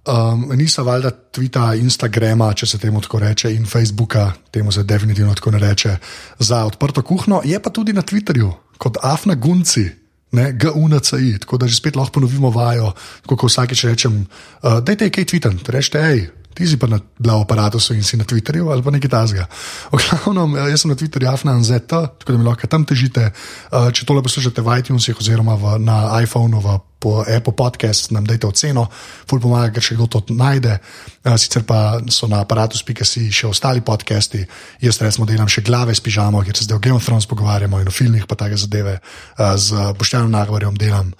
S2: Um, Nisa valjda Twita, Instagrama, če se temu tako reče, in Facebooka, temu se definitivno tako ne reče, za odprto kuhno. Je pa tudi na Twitterju kot Afna Gunci. GUNCI, tako da že spet lahko ponovimo vajo, kot vsakeč rečem, uh, dajte kaj tweetam, rečete, hej, ti si pa na, v aparatu in si na Twitterju ali pa nekaj tasga. V glavnem, eh, jaz sem na Twitterju AFNANZ, tako da mi lahko tam težite. Uh, če tole poslušate v iTunesih oziroma v, na iPhonu, v, po Apple Podcast, nam dajte oceno, ful pomaga, ker še kdo to najde. Sicer pa so na aparatu.si še ostali podcasti, jaz recimo delam še glave s pižamo, kjer se zdaj o Game of Thrones pogovarjamo in o filmih, pa take zadeve. Z Boštjanom Nagvarjem delam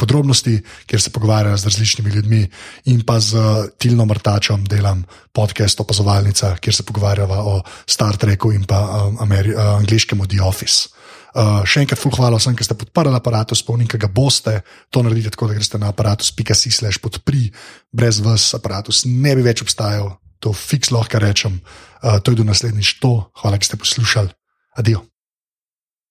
S2: podrobnosti, kjer se pogovarjajo z različnimi ljudmi, in pa z Tilno Mrtačom delam podcast Opazovalnica, kjer se pogovarjava o Star Treku in pa um, Ameri, uh, angliškemu The Office. Uh, še enkrat, ful, hvala vsem, ki ste podprli aparat, spomnim, ki ga boste. To naredite tako, da greste na aparatus.si/slash podpri, brez vas aparatus ne bi več obstajal, to fiks lahko rečem. Uh, to je do naslednjič to. Hvala, ki ste poslušali. Adijo.